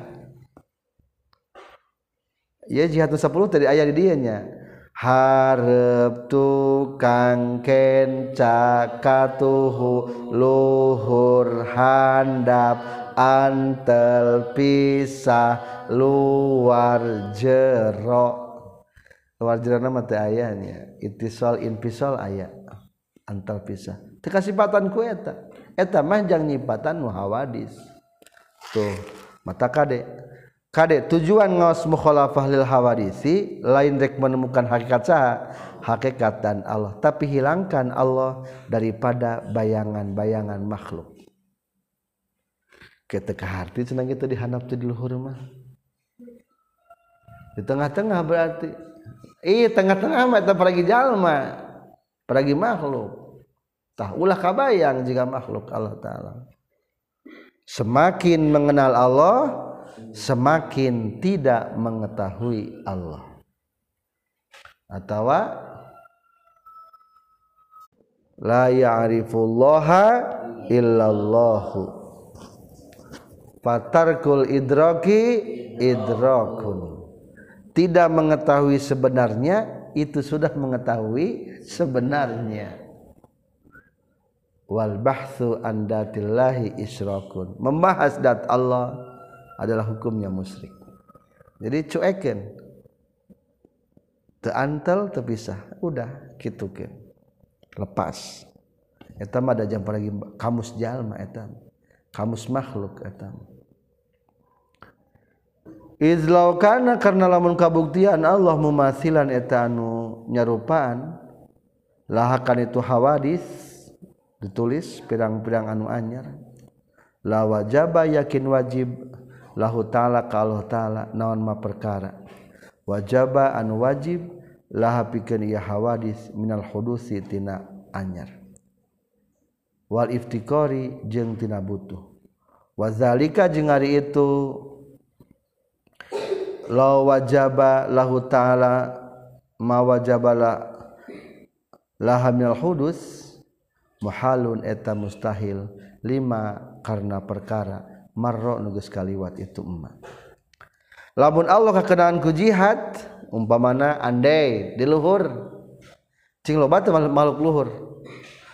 Ya jihad 10 tadi ayat di dianya harep tukang kenca katuhu luhur handap antel pisah luar jero. Luar jero nama teh ayahnya itisol inpisol ayah. Antel pisah. Teka sifatan ku eta. Eta mah jang nyipatan nu hawadis. Tuh mata kade. Kadek tujuan ngos mukholafahil hawadisi lain dek menemukan hakikat sah hakikatan Allah. Tapi hilangkan Allah daripada bayangan-bayangan makhluk. Ketika hati senang itu dihanap di luhur mah di tengah-tengah berarti. Iya tengah-tengah mah pergi jalma pergi makhluk. Ulah kabayang jika makhluk Allah ta'ala. Semakin mengenal Allah semakin tidak mengetahui Allah. Atau la ya'rifullaha illallahu. Fatarkul idraki idrakun. Tidak mengetahui sebenarnya itu sudah mengetahui sebenarnya. Wal bahtsu an datillahi israkun membahas dat Allah adalah hukumnya musyrik. Jadi cuekin. Teantel terpisah. Udah kitukin. Lepas. Etam ada jam lagi kamus jalma etam. Kamus makhluk etam. Izlau kana karena lamun kabuktian Allah memasilan etanu nyarupaan lahakan itu hawadis ditulis pirang-pirang anu anyar. La wajaba yakin wajib lahu ta'ala kalau ta'ala naon ma perkara. Wajaba anu wajib laha pikeun ieu hawadis minal hudusi tina anyar. Wal iftikori jeung tina butuh. Wazalika jeung ari itu law wajaba lahu ta'ala ma wajabala laha minal hudus muhalun eta mustahil lima karena perkara. marro nugus kaliwat itu emak. Labun Allah kekenaanku jihad umpamana andai di luhur cing lobat makhluk luhur.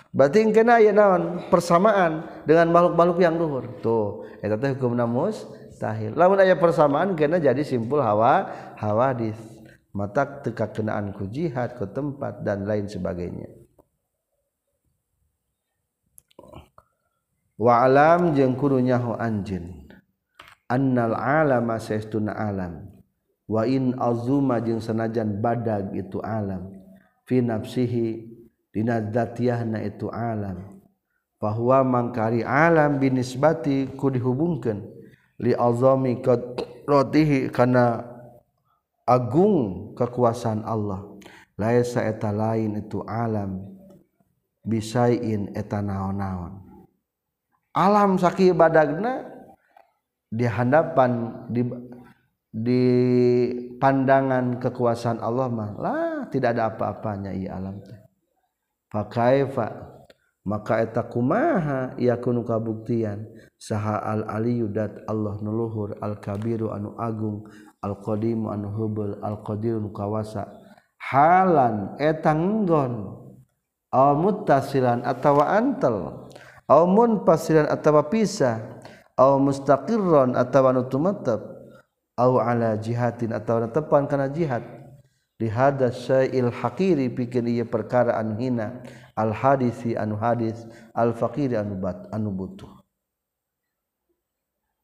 Berarti kena ya naon? Persamaan dengan makhluk-makhluk yang luhur. Tuh eta teh hukum namus tahil lamun aya persamaan kena jadi simpul hawa hawadis. Mata teka kenaan ku jihad ke tempat dan lain sebagainya. walam jeung kurunyahu anjin annal alama saestuna alam. Wa in azuma jeung sanajan badag itu alam. Fi nafsihi dina dzatiyahna itu alam. Bahwa mangkari alam binisbati ku dihubungkeun. Li azami qadratihi kana agung kekuasaan Allah. Laisa eta lain itu alam. Bisain eta naon-naon. alam sakit badagna di hadapan di di pandangan kekuasaan Allah mah lah tidak ada apa-apanya ia alam teh. Fakaifa maka eta kumaha yakunu kabuktian? Saha al aliyudat Allah nuluhur al kabiru anu agung al qadimu anu hubul al qadirun kawasa. Halan etanggon al muttasilan atawa antel? Aumun pasiran atawa pisah. Au mustaqirron atawa nu tumetep ala jihatin atawa tepan kana jihad. Li hada haqiri pikeun ieu perkara anu hina. Al hadisi anu hadis. Al faqiri anu bat anu butuh.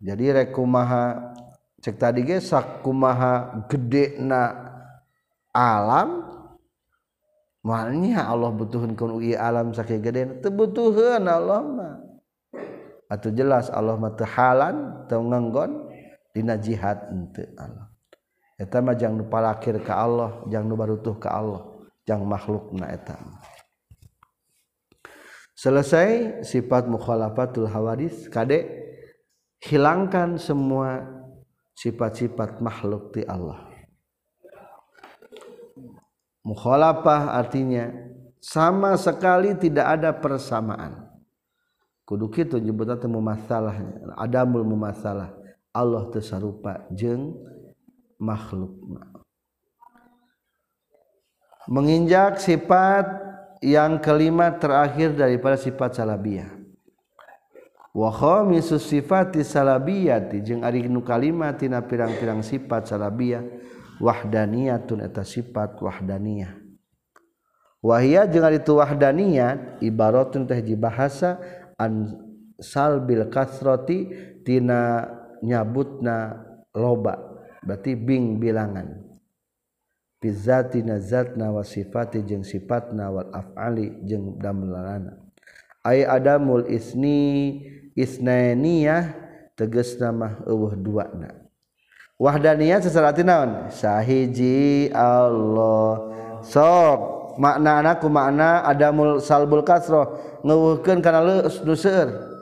Jadi rek kumaha cek tadi ge sak kumaha gedena alam malnya Allah butuhun kun alam sakit gede tebutuhan Allah mah. Atau jelas Allah mah tehalan atau nganggon dina jihad ente Allah. Eta mah jang nu palakir ka Allah jang nu barutuh ka Allah jang makhlukna eta selesai sifat mukhalafatul hawadis kade? Hilangkan semua sifat-sifat makhluk ti Allah. Mukhalafah artinya sama sekali tidak ada persamaan. Kudu kitu nyebutna teu mumasalahnya. Adamul mumasalah. Allah tersarupa jeng makhluk menginjak sifat yang kelima terakhir daripada sifat salabiah wa khamisus sifati salabiyati jeung ari nu kalimat tina pirang-pirang sifat salabiyah wahdaniyatun eta sifat wahdaniyah. Wahia jeung ari tu wahdaniyat ibaratun teh bahasa an salbil kasrati tina nyabutna loba berarti bing bilangan. Bizati nazatna wa sifati jeung sifatna wal af'ali jeung damelarana ay adamul isni isnainiyah tegasna mah eueuh duana. wahdaniyah secara naon? Sahiji Allah. Sok makna anakku makna adamul salbul kasroh. Ngewuhkeun kana leus nu seueur.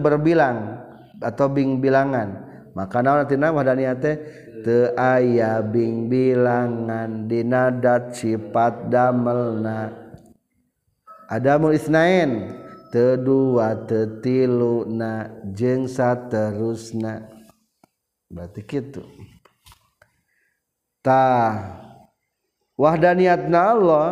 Berbilang atau bing bilangan. Maka naon artina wahdaniyah teh? Teu aya bing bilangan dinadat sifat damelna. Adamul isnain teu dua teu tilu na jeung terusna berarti gitu. Wahdan niatna Allah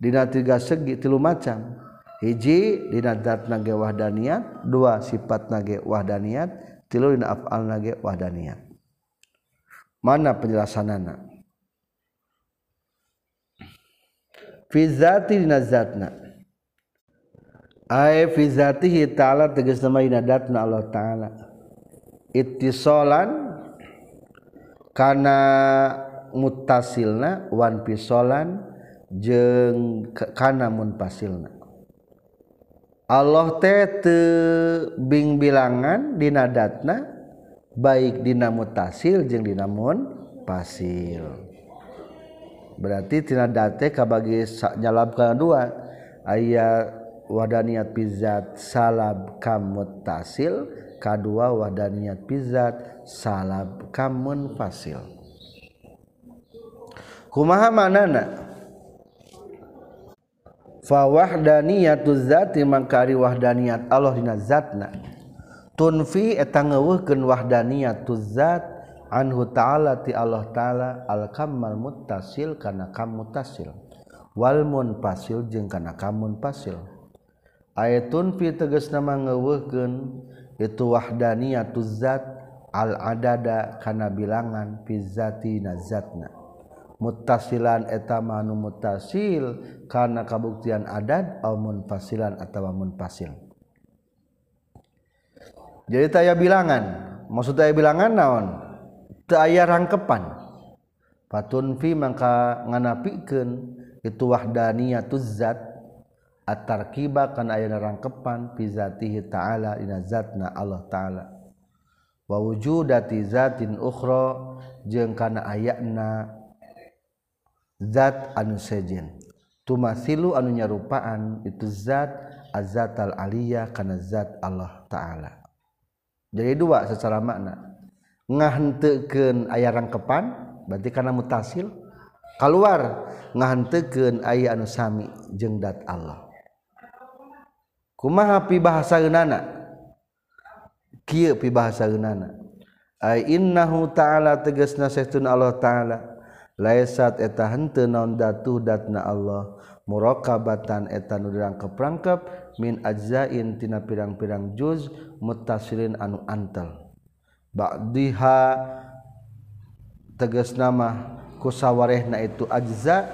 dina tiga segi tilu macam. Hiji dina dat nage wahdaniyat dua sifat nage wahdaniyat tilu dina afal nage wahdaniyat mana penjelasanana? Fi zati dina zatna. Ay fi zatihi ta'ala tegas nama dina datna Allah ta'ala ittisalan kana mutasilna wan pisolan jeung kana munfasilna. Allah teh te bing bilangan dina datna baik dina mutasil jeung dina munfasil. Berarti tina date kabagi nyalab kana dua. Aya wadaniat bizat salab kamutasil kedua wadaniat pizzat salab kamun fasil. Kumaha manana? Fa wahdaniyatu zati mangkari wahdaniyat Allah dina zatna. Tunfi eta ngeuweuhkeun wahdaniyatu zat anhu ta'ala ti Allah ta'ala al kamal muttasil kana kam muttasil. Wal munfasil jeung kana kamun pasil ayatun fi tegasna mangeuweuhkeun itu wahdaniyatuz zat al adada kana bilangan fizati nazatna. Muttasilan eta manu muttasil kana kabuktian adad au munfasilan atawa munfasil. Jadi taya bilangan. Maksud taya bilangan naon? Taya rangkepan. Fatun fi mangka nganapikeun itu wahdaniyatuz zat at-tarkiba kana aya rangkepan fi zatihi ta'ala dina zatna Allah ta'ala. Wa wujudati zatin ukhra jeung kana ayana zat anu sejen tumasilu anu nyarupaan itu zat azatal aliyah kana zat Allah ta'ala. Jadi dua secara makna. Ngahentekeun aya rangkepan berarti kana mutasil. Keluar ngahentekeun aya anu sami jeung dat Allah. kumaha pi bahasa eunana kieu pi bahasa eunana ai innahu ta'ala tegasna saestuna Allah ta'ala laisat eta henteu naon datu datna Allah muraqabatan eta nu dirangkep-rangkep min ajzain tina pirang-pirang juz mutasilin anu antel. Ba'diha tegas nama kusawarehna itu ajza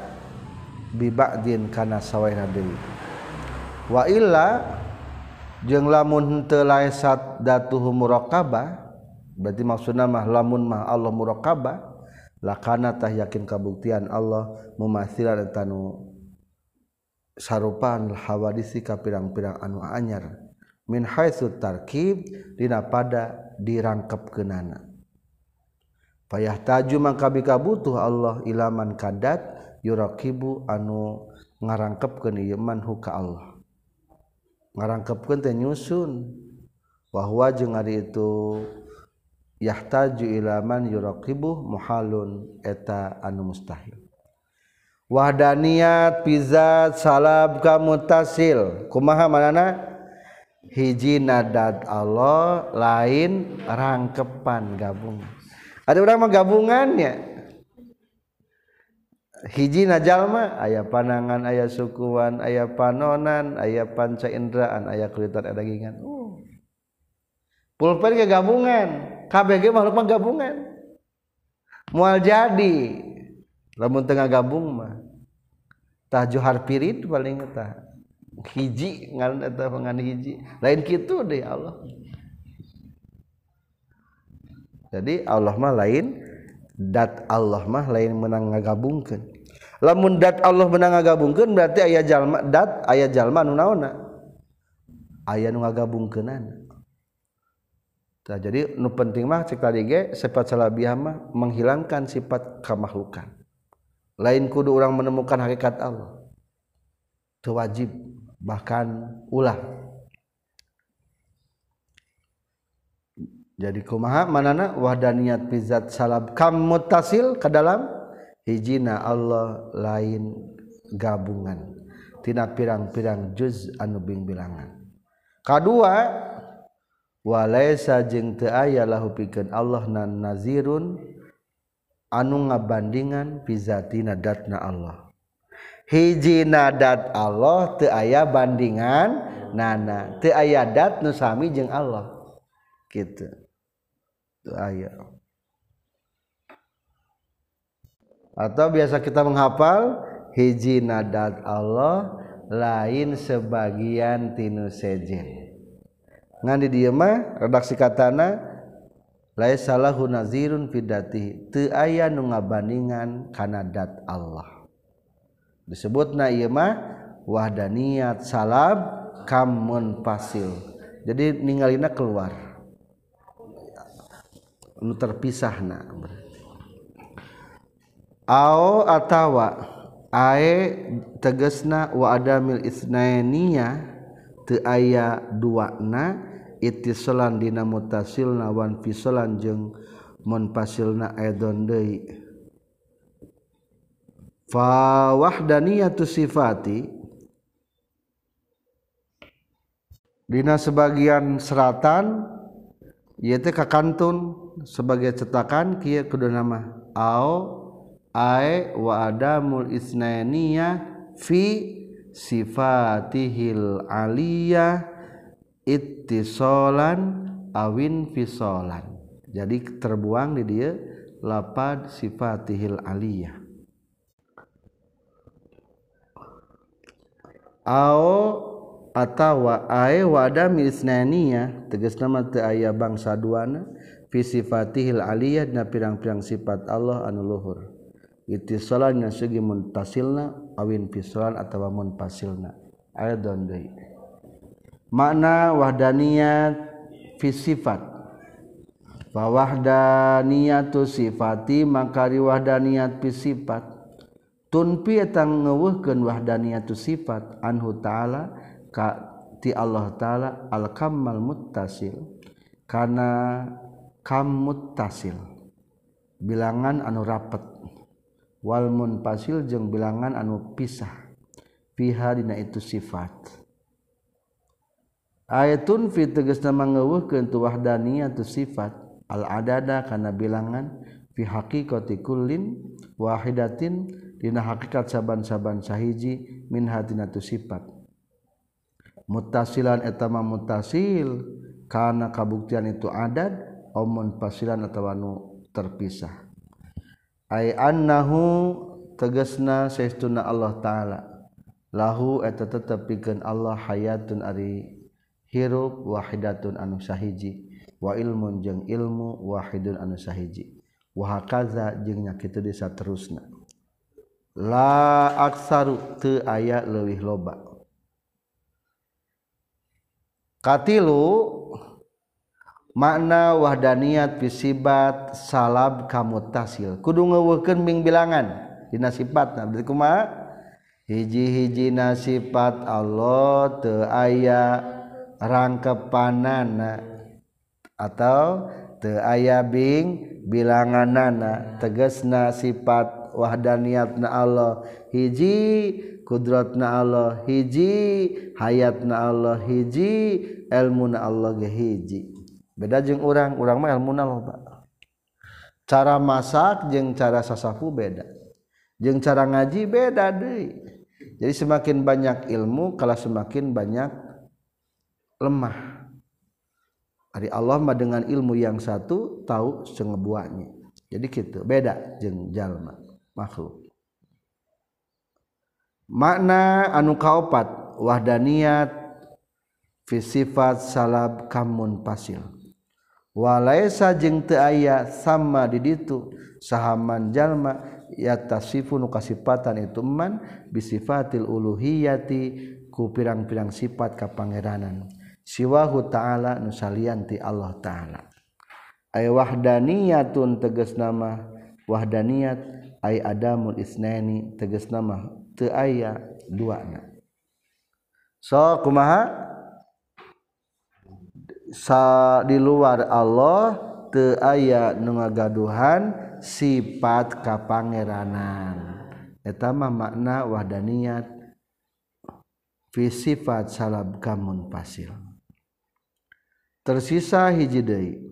bi ba'din kana sawairah deui. waila jeung lamun telaisat datuhu muraqabah berarti maksud nama lamun mah Allah muraqabah lakanatah yakin kabuktian Allah mumasilan tanu sarupan hawadisi ka pirang-pirang anu anyar. Min haitsu tarkib dina pada dirangkepkeunana. Payah taju mangka bika butuh Allah ilaman kadat yurakibu anu ngarangkepkeun ieu man huka Allah. ngarangkepkeun teh nyusun. Bahwa jeung ari itu yahtaju ilaman yuraqibu muhalun eta anu mustahil. Wahdaniyat pizat salab kamutasil kumaha manana? Hiji nadat Allah lain rangkepan gabung ada orang mah gabungannya hiji najallma ayah panangan ayah sukuan ayah panonan ayah panca indraan ayah kulitan dagingan. Uh. pulpen ke gabungan KBG makhluk mah gabungan. Mual jadi lamun tengah gabung mah. Tah johar paling tah. Hiji hiji. Lain gitu deh Allah. Jadi Allah mah lain dat Allah mah lain menang ngagabungkan lamun dat Allah menang ngagabungkeun berarti aya jalma dat aya jalma nu naonna aya nu ngagabungkeunan Nah, jadi nu penting mah cek tadi ge sifat salabiah mah menghilangkan sifat kemahlukan. Lain kudu orang menemukan hakikat Allah. Tewajib bahkan ulah. Jadi kumaha manana wahdaniyat bizat salab kam mutasil ke dalam hijina Allah lain gabungan. Tina pirang-pirang juz anu bing bilangan kadua walaisa jeung teu aya lahu pikeun Allah nan nazirun anu ngabandingan pizatina datna Allah. Hiji nadat Allah te aya bandingan nana te aya dat nusami jeung Allah. Gitu tuh aya atau biasa kita menghafal hiji nadat Allah lain sebagian tinu sejen ngan di dieu mah redaksi katana lain salahu nazirun fidati teu aya nu ngabandingan kana dat Allah. Disebutna ieu mah wahdaniyat salab kamun pasil. Jadi ningalina keluar. Nu terpisahna berarti Ao atawa ae tegesna wa adamil isnaenia teu aya duana ittisalan dina mutasilna wan fisalan jeung munfasilna aidon deui. Fa wahdaniyatu sifati dina sebagian seratan ieu teh kakantun sebagai cetakan kieu kudu nama ao ai wa adamul isnaniyah fi sifatihil aliyah ittisolan awin fisolan. Jadi terbuang di dia lapad sifatihil aliyah. Atawa wadaniya teges nama aya bangsa duana visifatihil Aliyah na pirang-pirang sifat Allah anu Luhur ittisalannya segi muntasilna awin pisalan atawa munfasilna aidon deui. Makna wahdaniyat fi sifat. Fa wahdaniyatu sifati mangkari wahdaniyat fi sifat. Tunpi eta ngeuweuhkeun wahdaniyatu sifat anhu ta'ala ka ti Allah ta'ala al kamal muttasil. Kana kam muttasil. Bilangan anu rapat Walmun pasil jeung bilangan anu pisah. Piha dina itu sifat. Ayatun fi tegasna mangeuweuhkeun tu wahdaniyah tu sifat. Al adada kana bilangan fi haqiqati kullin wahidatin dina hakikat saban-saban sahiji min hatina tu sifat. Muttasilan etama mutasil muttasil kana kabuktian itu adad omun pasilan atau anu terpisah. ay annahu tegesna saestuna Allah taala. Lahu eta tetepikeun Allah hayatun ari hirup wahidatun anu sahiji wa ilmun jeung ilmu wahidun anu sahiji. Wa hakaza jeung nya kitu di la aksaru te aya leuwih loba. Katilu makna wahdaniat fisibat salab kamu tasil kudu ngewuhkeun ming bilangan. Dina sifatna berarti kumaha? Hiji-hijina sifat Allah teu aya rangkepanana atau teu aya bing bilanganana. Tegasna sifat wahdaniatna Allah. Hiji kudratna Allah. Hiji hayatna Allah. Hiji ilmuna Allah ge hiji. Beda jeng orang orang mah ilmu loba cara masak jeng cara sasapu beda. Jeng cara ngaji beda deh jadi semakin banyak ilmu kalau semakin banyak lemah. Hari Allah mah dengan ilmu yang satu tahu sengebuahnya jadi gitu beda jeng jalma makhluk. Makna anu kaopat wahdaniyat fisifat salab kamun pasil walaisa jeung teu aya sama di ditu. Sahaman jalma yatasifu nu kasipatan itu man bisifatil uluhiyati ku pirang-pirang sifat kapangeranan. Siwahu ta'ala nu salianti Allah ta'ala. Ay wahdaniyatun tegas nama. Wahdaniyat ay adamul isnani tegas nama. Teu aya duana. So kumaha? sa di luar Allah te aya nu ngagaduhan sifat kapangeranan eta mah makna wahdaniyat fi sifat salab kamun pasil. Tersisa hiji deui.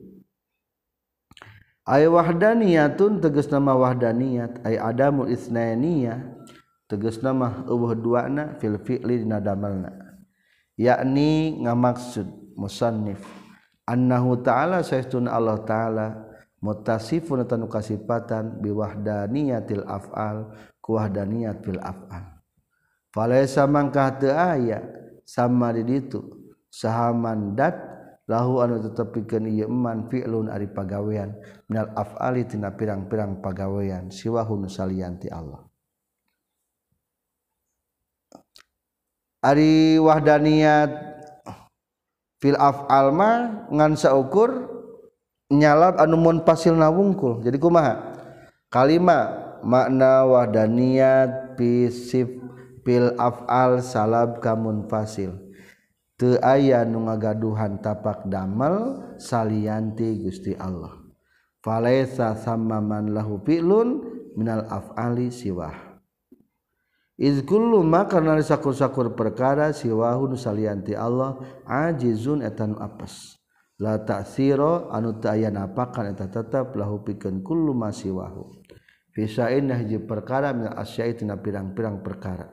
Ay wahdaniyatun tegas nama wahdaniyat ay adamul isnainiyah tegas nama eueuh duana fil fi'li dina damelna yakni ngamaksud. Musannif. Annahu ta'ala saestun Allah ta'ala mutasifun tanu kasifatan biwahdaniyatil af'al kuwahdaniat fil af'al. Falaisa mangkah teu aya sama di ditu. Sahaman dat lahu anu tetepikeun ieu eman fi'lun ari pagawean. Minal af'ali tina pirang-pirang pagawean siwahu salianti Allah. Ari wahdaniyat fil af alma ngan saukur nyalab anu mun pasil nawungkul. Jadi kumaha? Kalima makna wahdaniyat pisif fil afal salab kamun fasil. Teu aya nu ngagaduhan tapak damel salianti Gusti Allah. Falaisa sama man lahu fi'lun minal af'ali siwah. Izkullu maka nari sakur-sakur perkara siwahun salianti Allah ajizun etan apes. La ta'siro anu ta'aya napakan eta tetap lahu pikeun kullu ma siwahu. Fisain hiji perkara min asyai tina pirang-pirang perkara.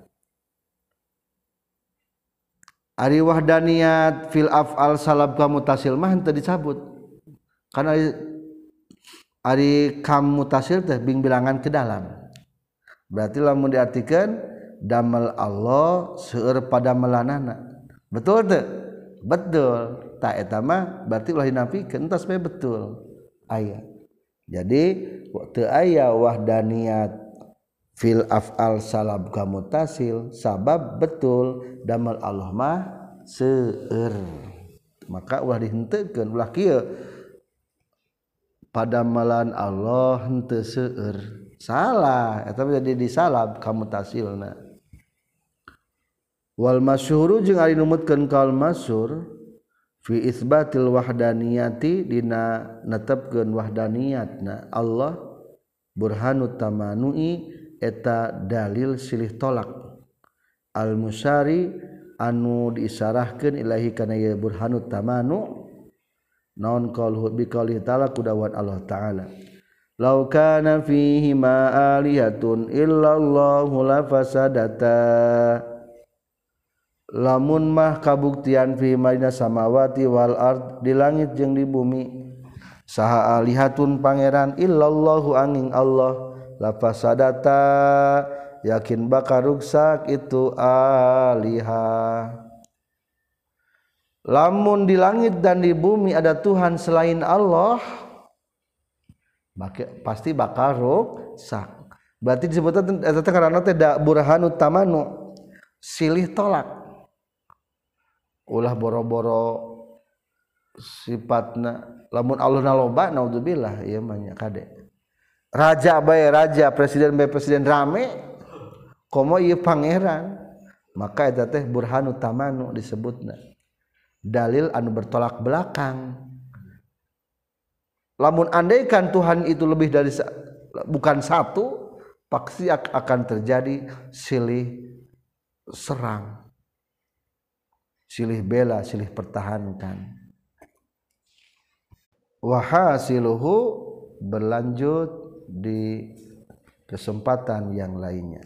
Ari wahdaniyat fil af'al salab kamu tasil mah teu dicabut. Karena ari kamu tasil teh bing bilangan ke dalam. Berarti lah mau diartikan damel Allah seueur pada melanana. Betul teu betul. Tak eta mah berarti ulah dinafikeun entas bae betul. Aya. Jadi waktu aya wahdaniyat fil af'al salab kamutasil sabab betul damel Allah mah seueur. Maka ulah dihenteukeun ulah kieu. Pada melan Allah henteu seueur salah. Eh, eta jadi disalab kamutasilna wal masyhuru jeung ari numutkeun kaul masyhur fi isbatil wahdaniyati dina netepkeun wahdaniyatna. Allah burhanu tamanui eta dalil silih tolak. Al musyari anu diisarahkeun ilahi kana ieu burhanu tamanu naon qaul bi qauli ta'ala kudawan Allah ta'ala. Law kana fihi ma alihatun illallahu la fasadata. Lamun mah kabuktian fi maina samawati wal ard di langit jeung di bumi saha alihatun pangeran illallahu angin Allah la fasadata. Yakin bakar ruksak itu aliha. Lamun di langit dan di bumi ada Tuhan selain Allah maka pasti bakal ruksak berarti disebutkan eta karena tidak burhanu tamanu silih tolak. Ulah boro-boro sifatna lamun Allah naloba naudzubillah ieu mah kade. Raja bae raja presiden bae presiden rame komo ieu pangeran. Maka eta teh burhanu tamanu disebutna. Dalil anu bertolak belakang lamun andaikan Tuhan itu lebih dari bukan satu pasti akan terjadi silih serang silih bela silih pertahankan. Wahasiluhu berlanjut di kesempatan yang lainnya.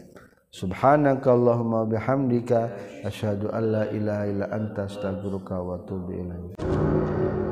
Subhanakallahumma bihamdika asyhadu an la ilaha illa anta astaghfiruka wa atubu ilaik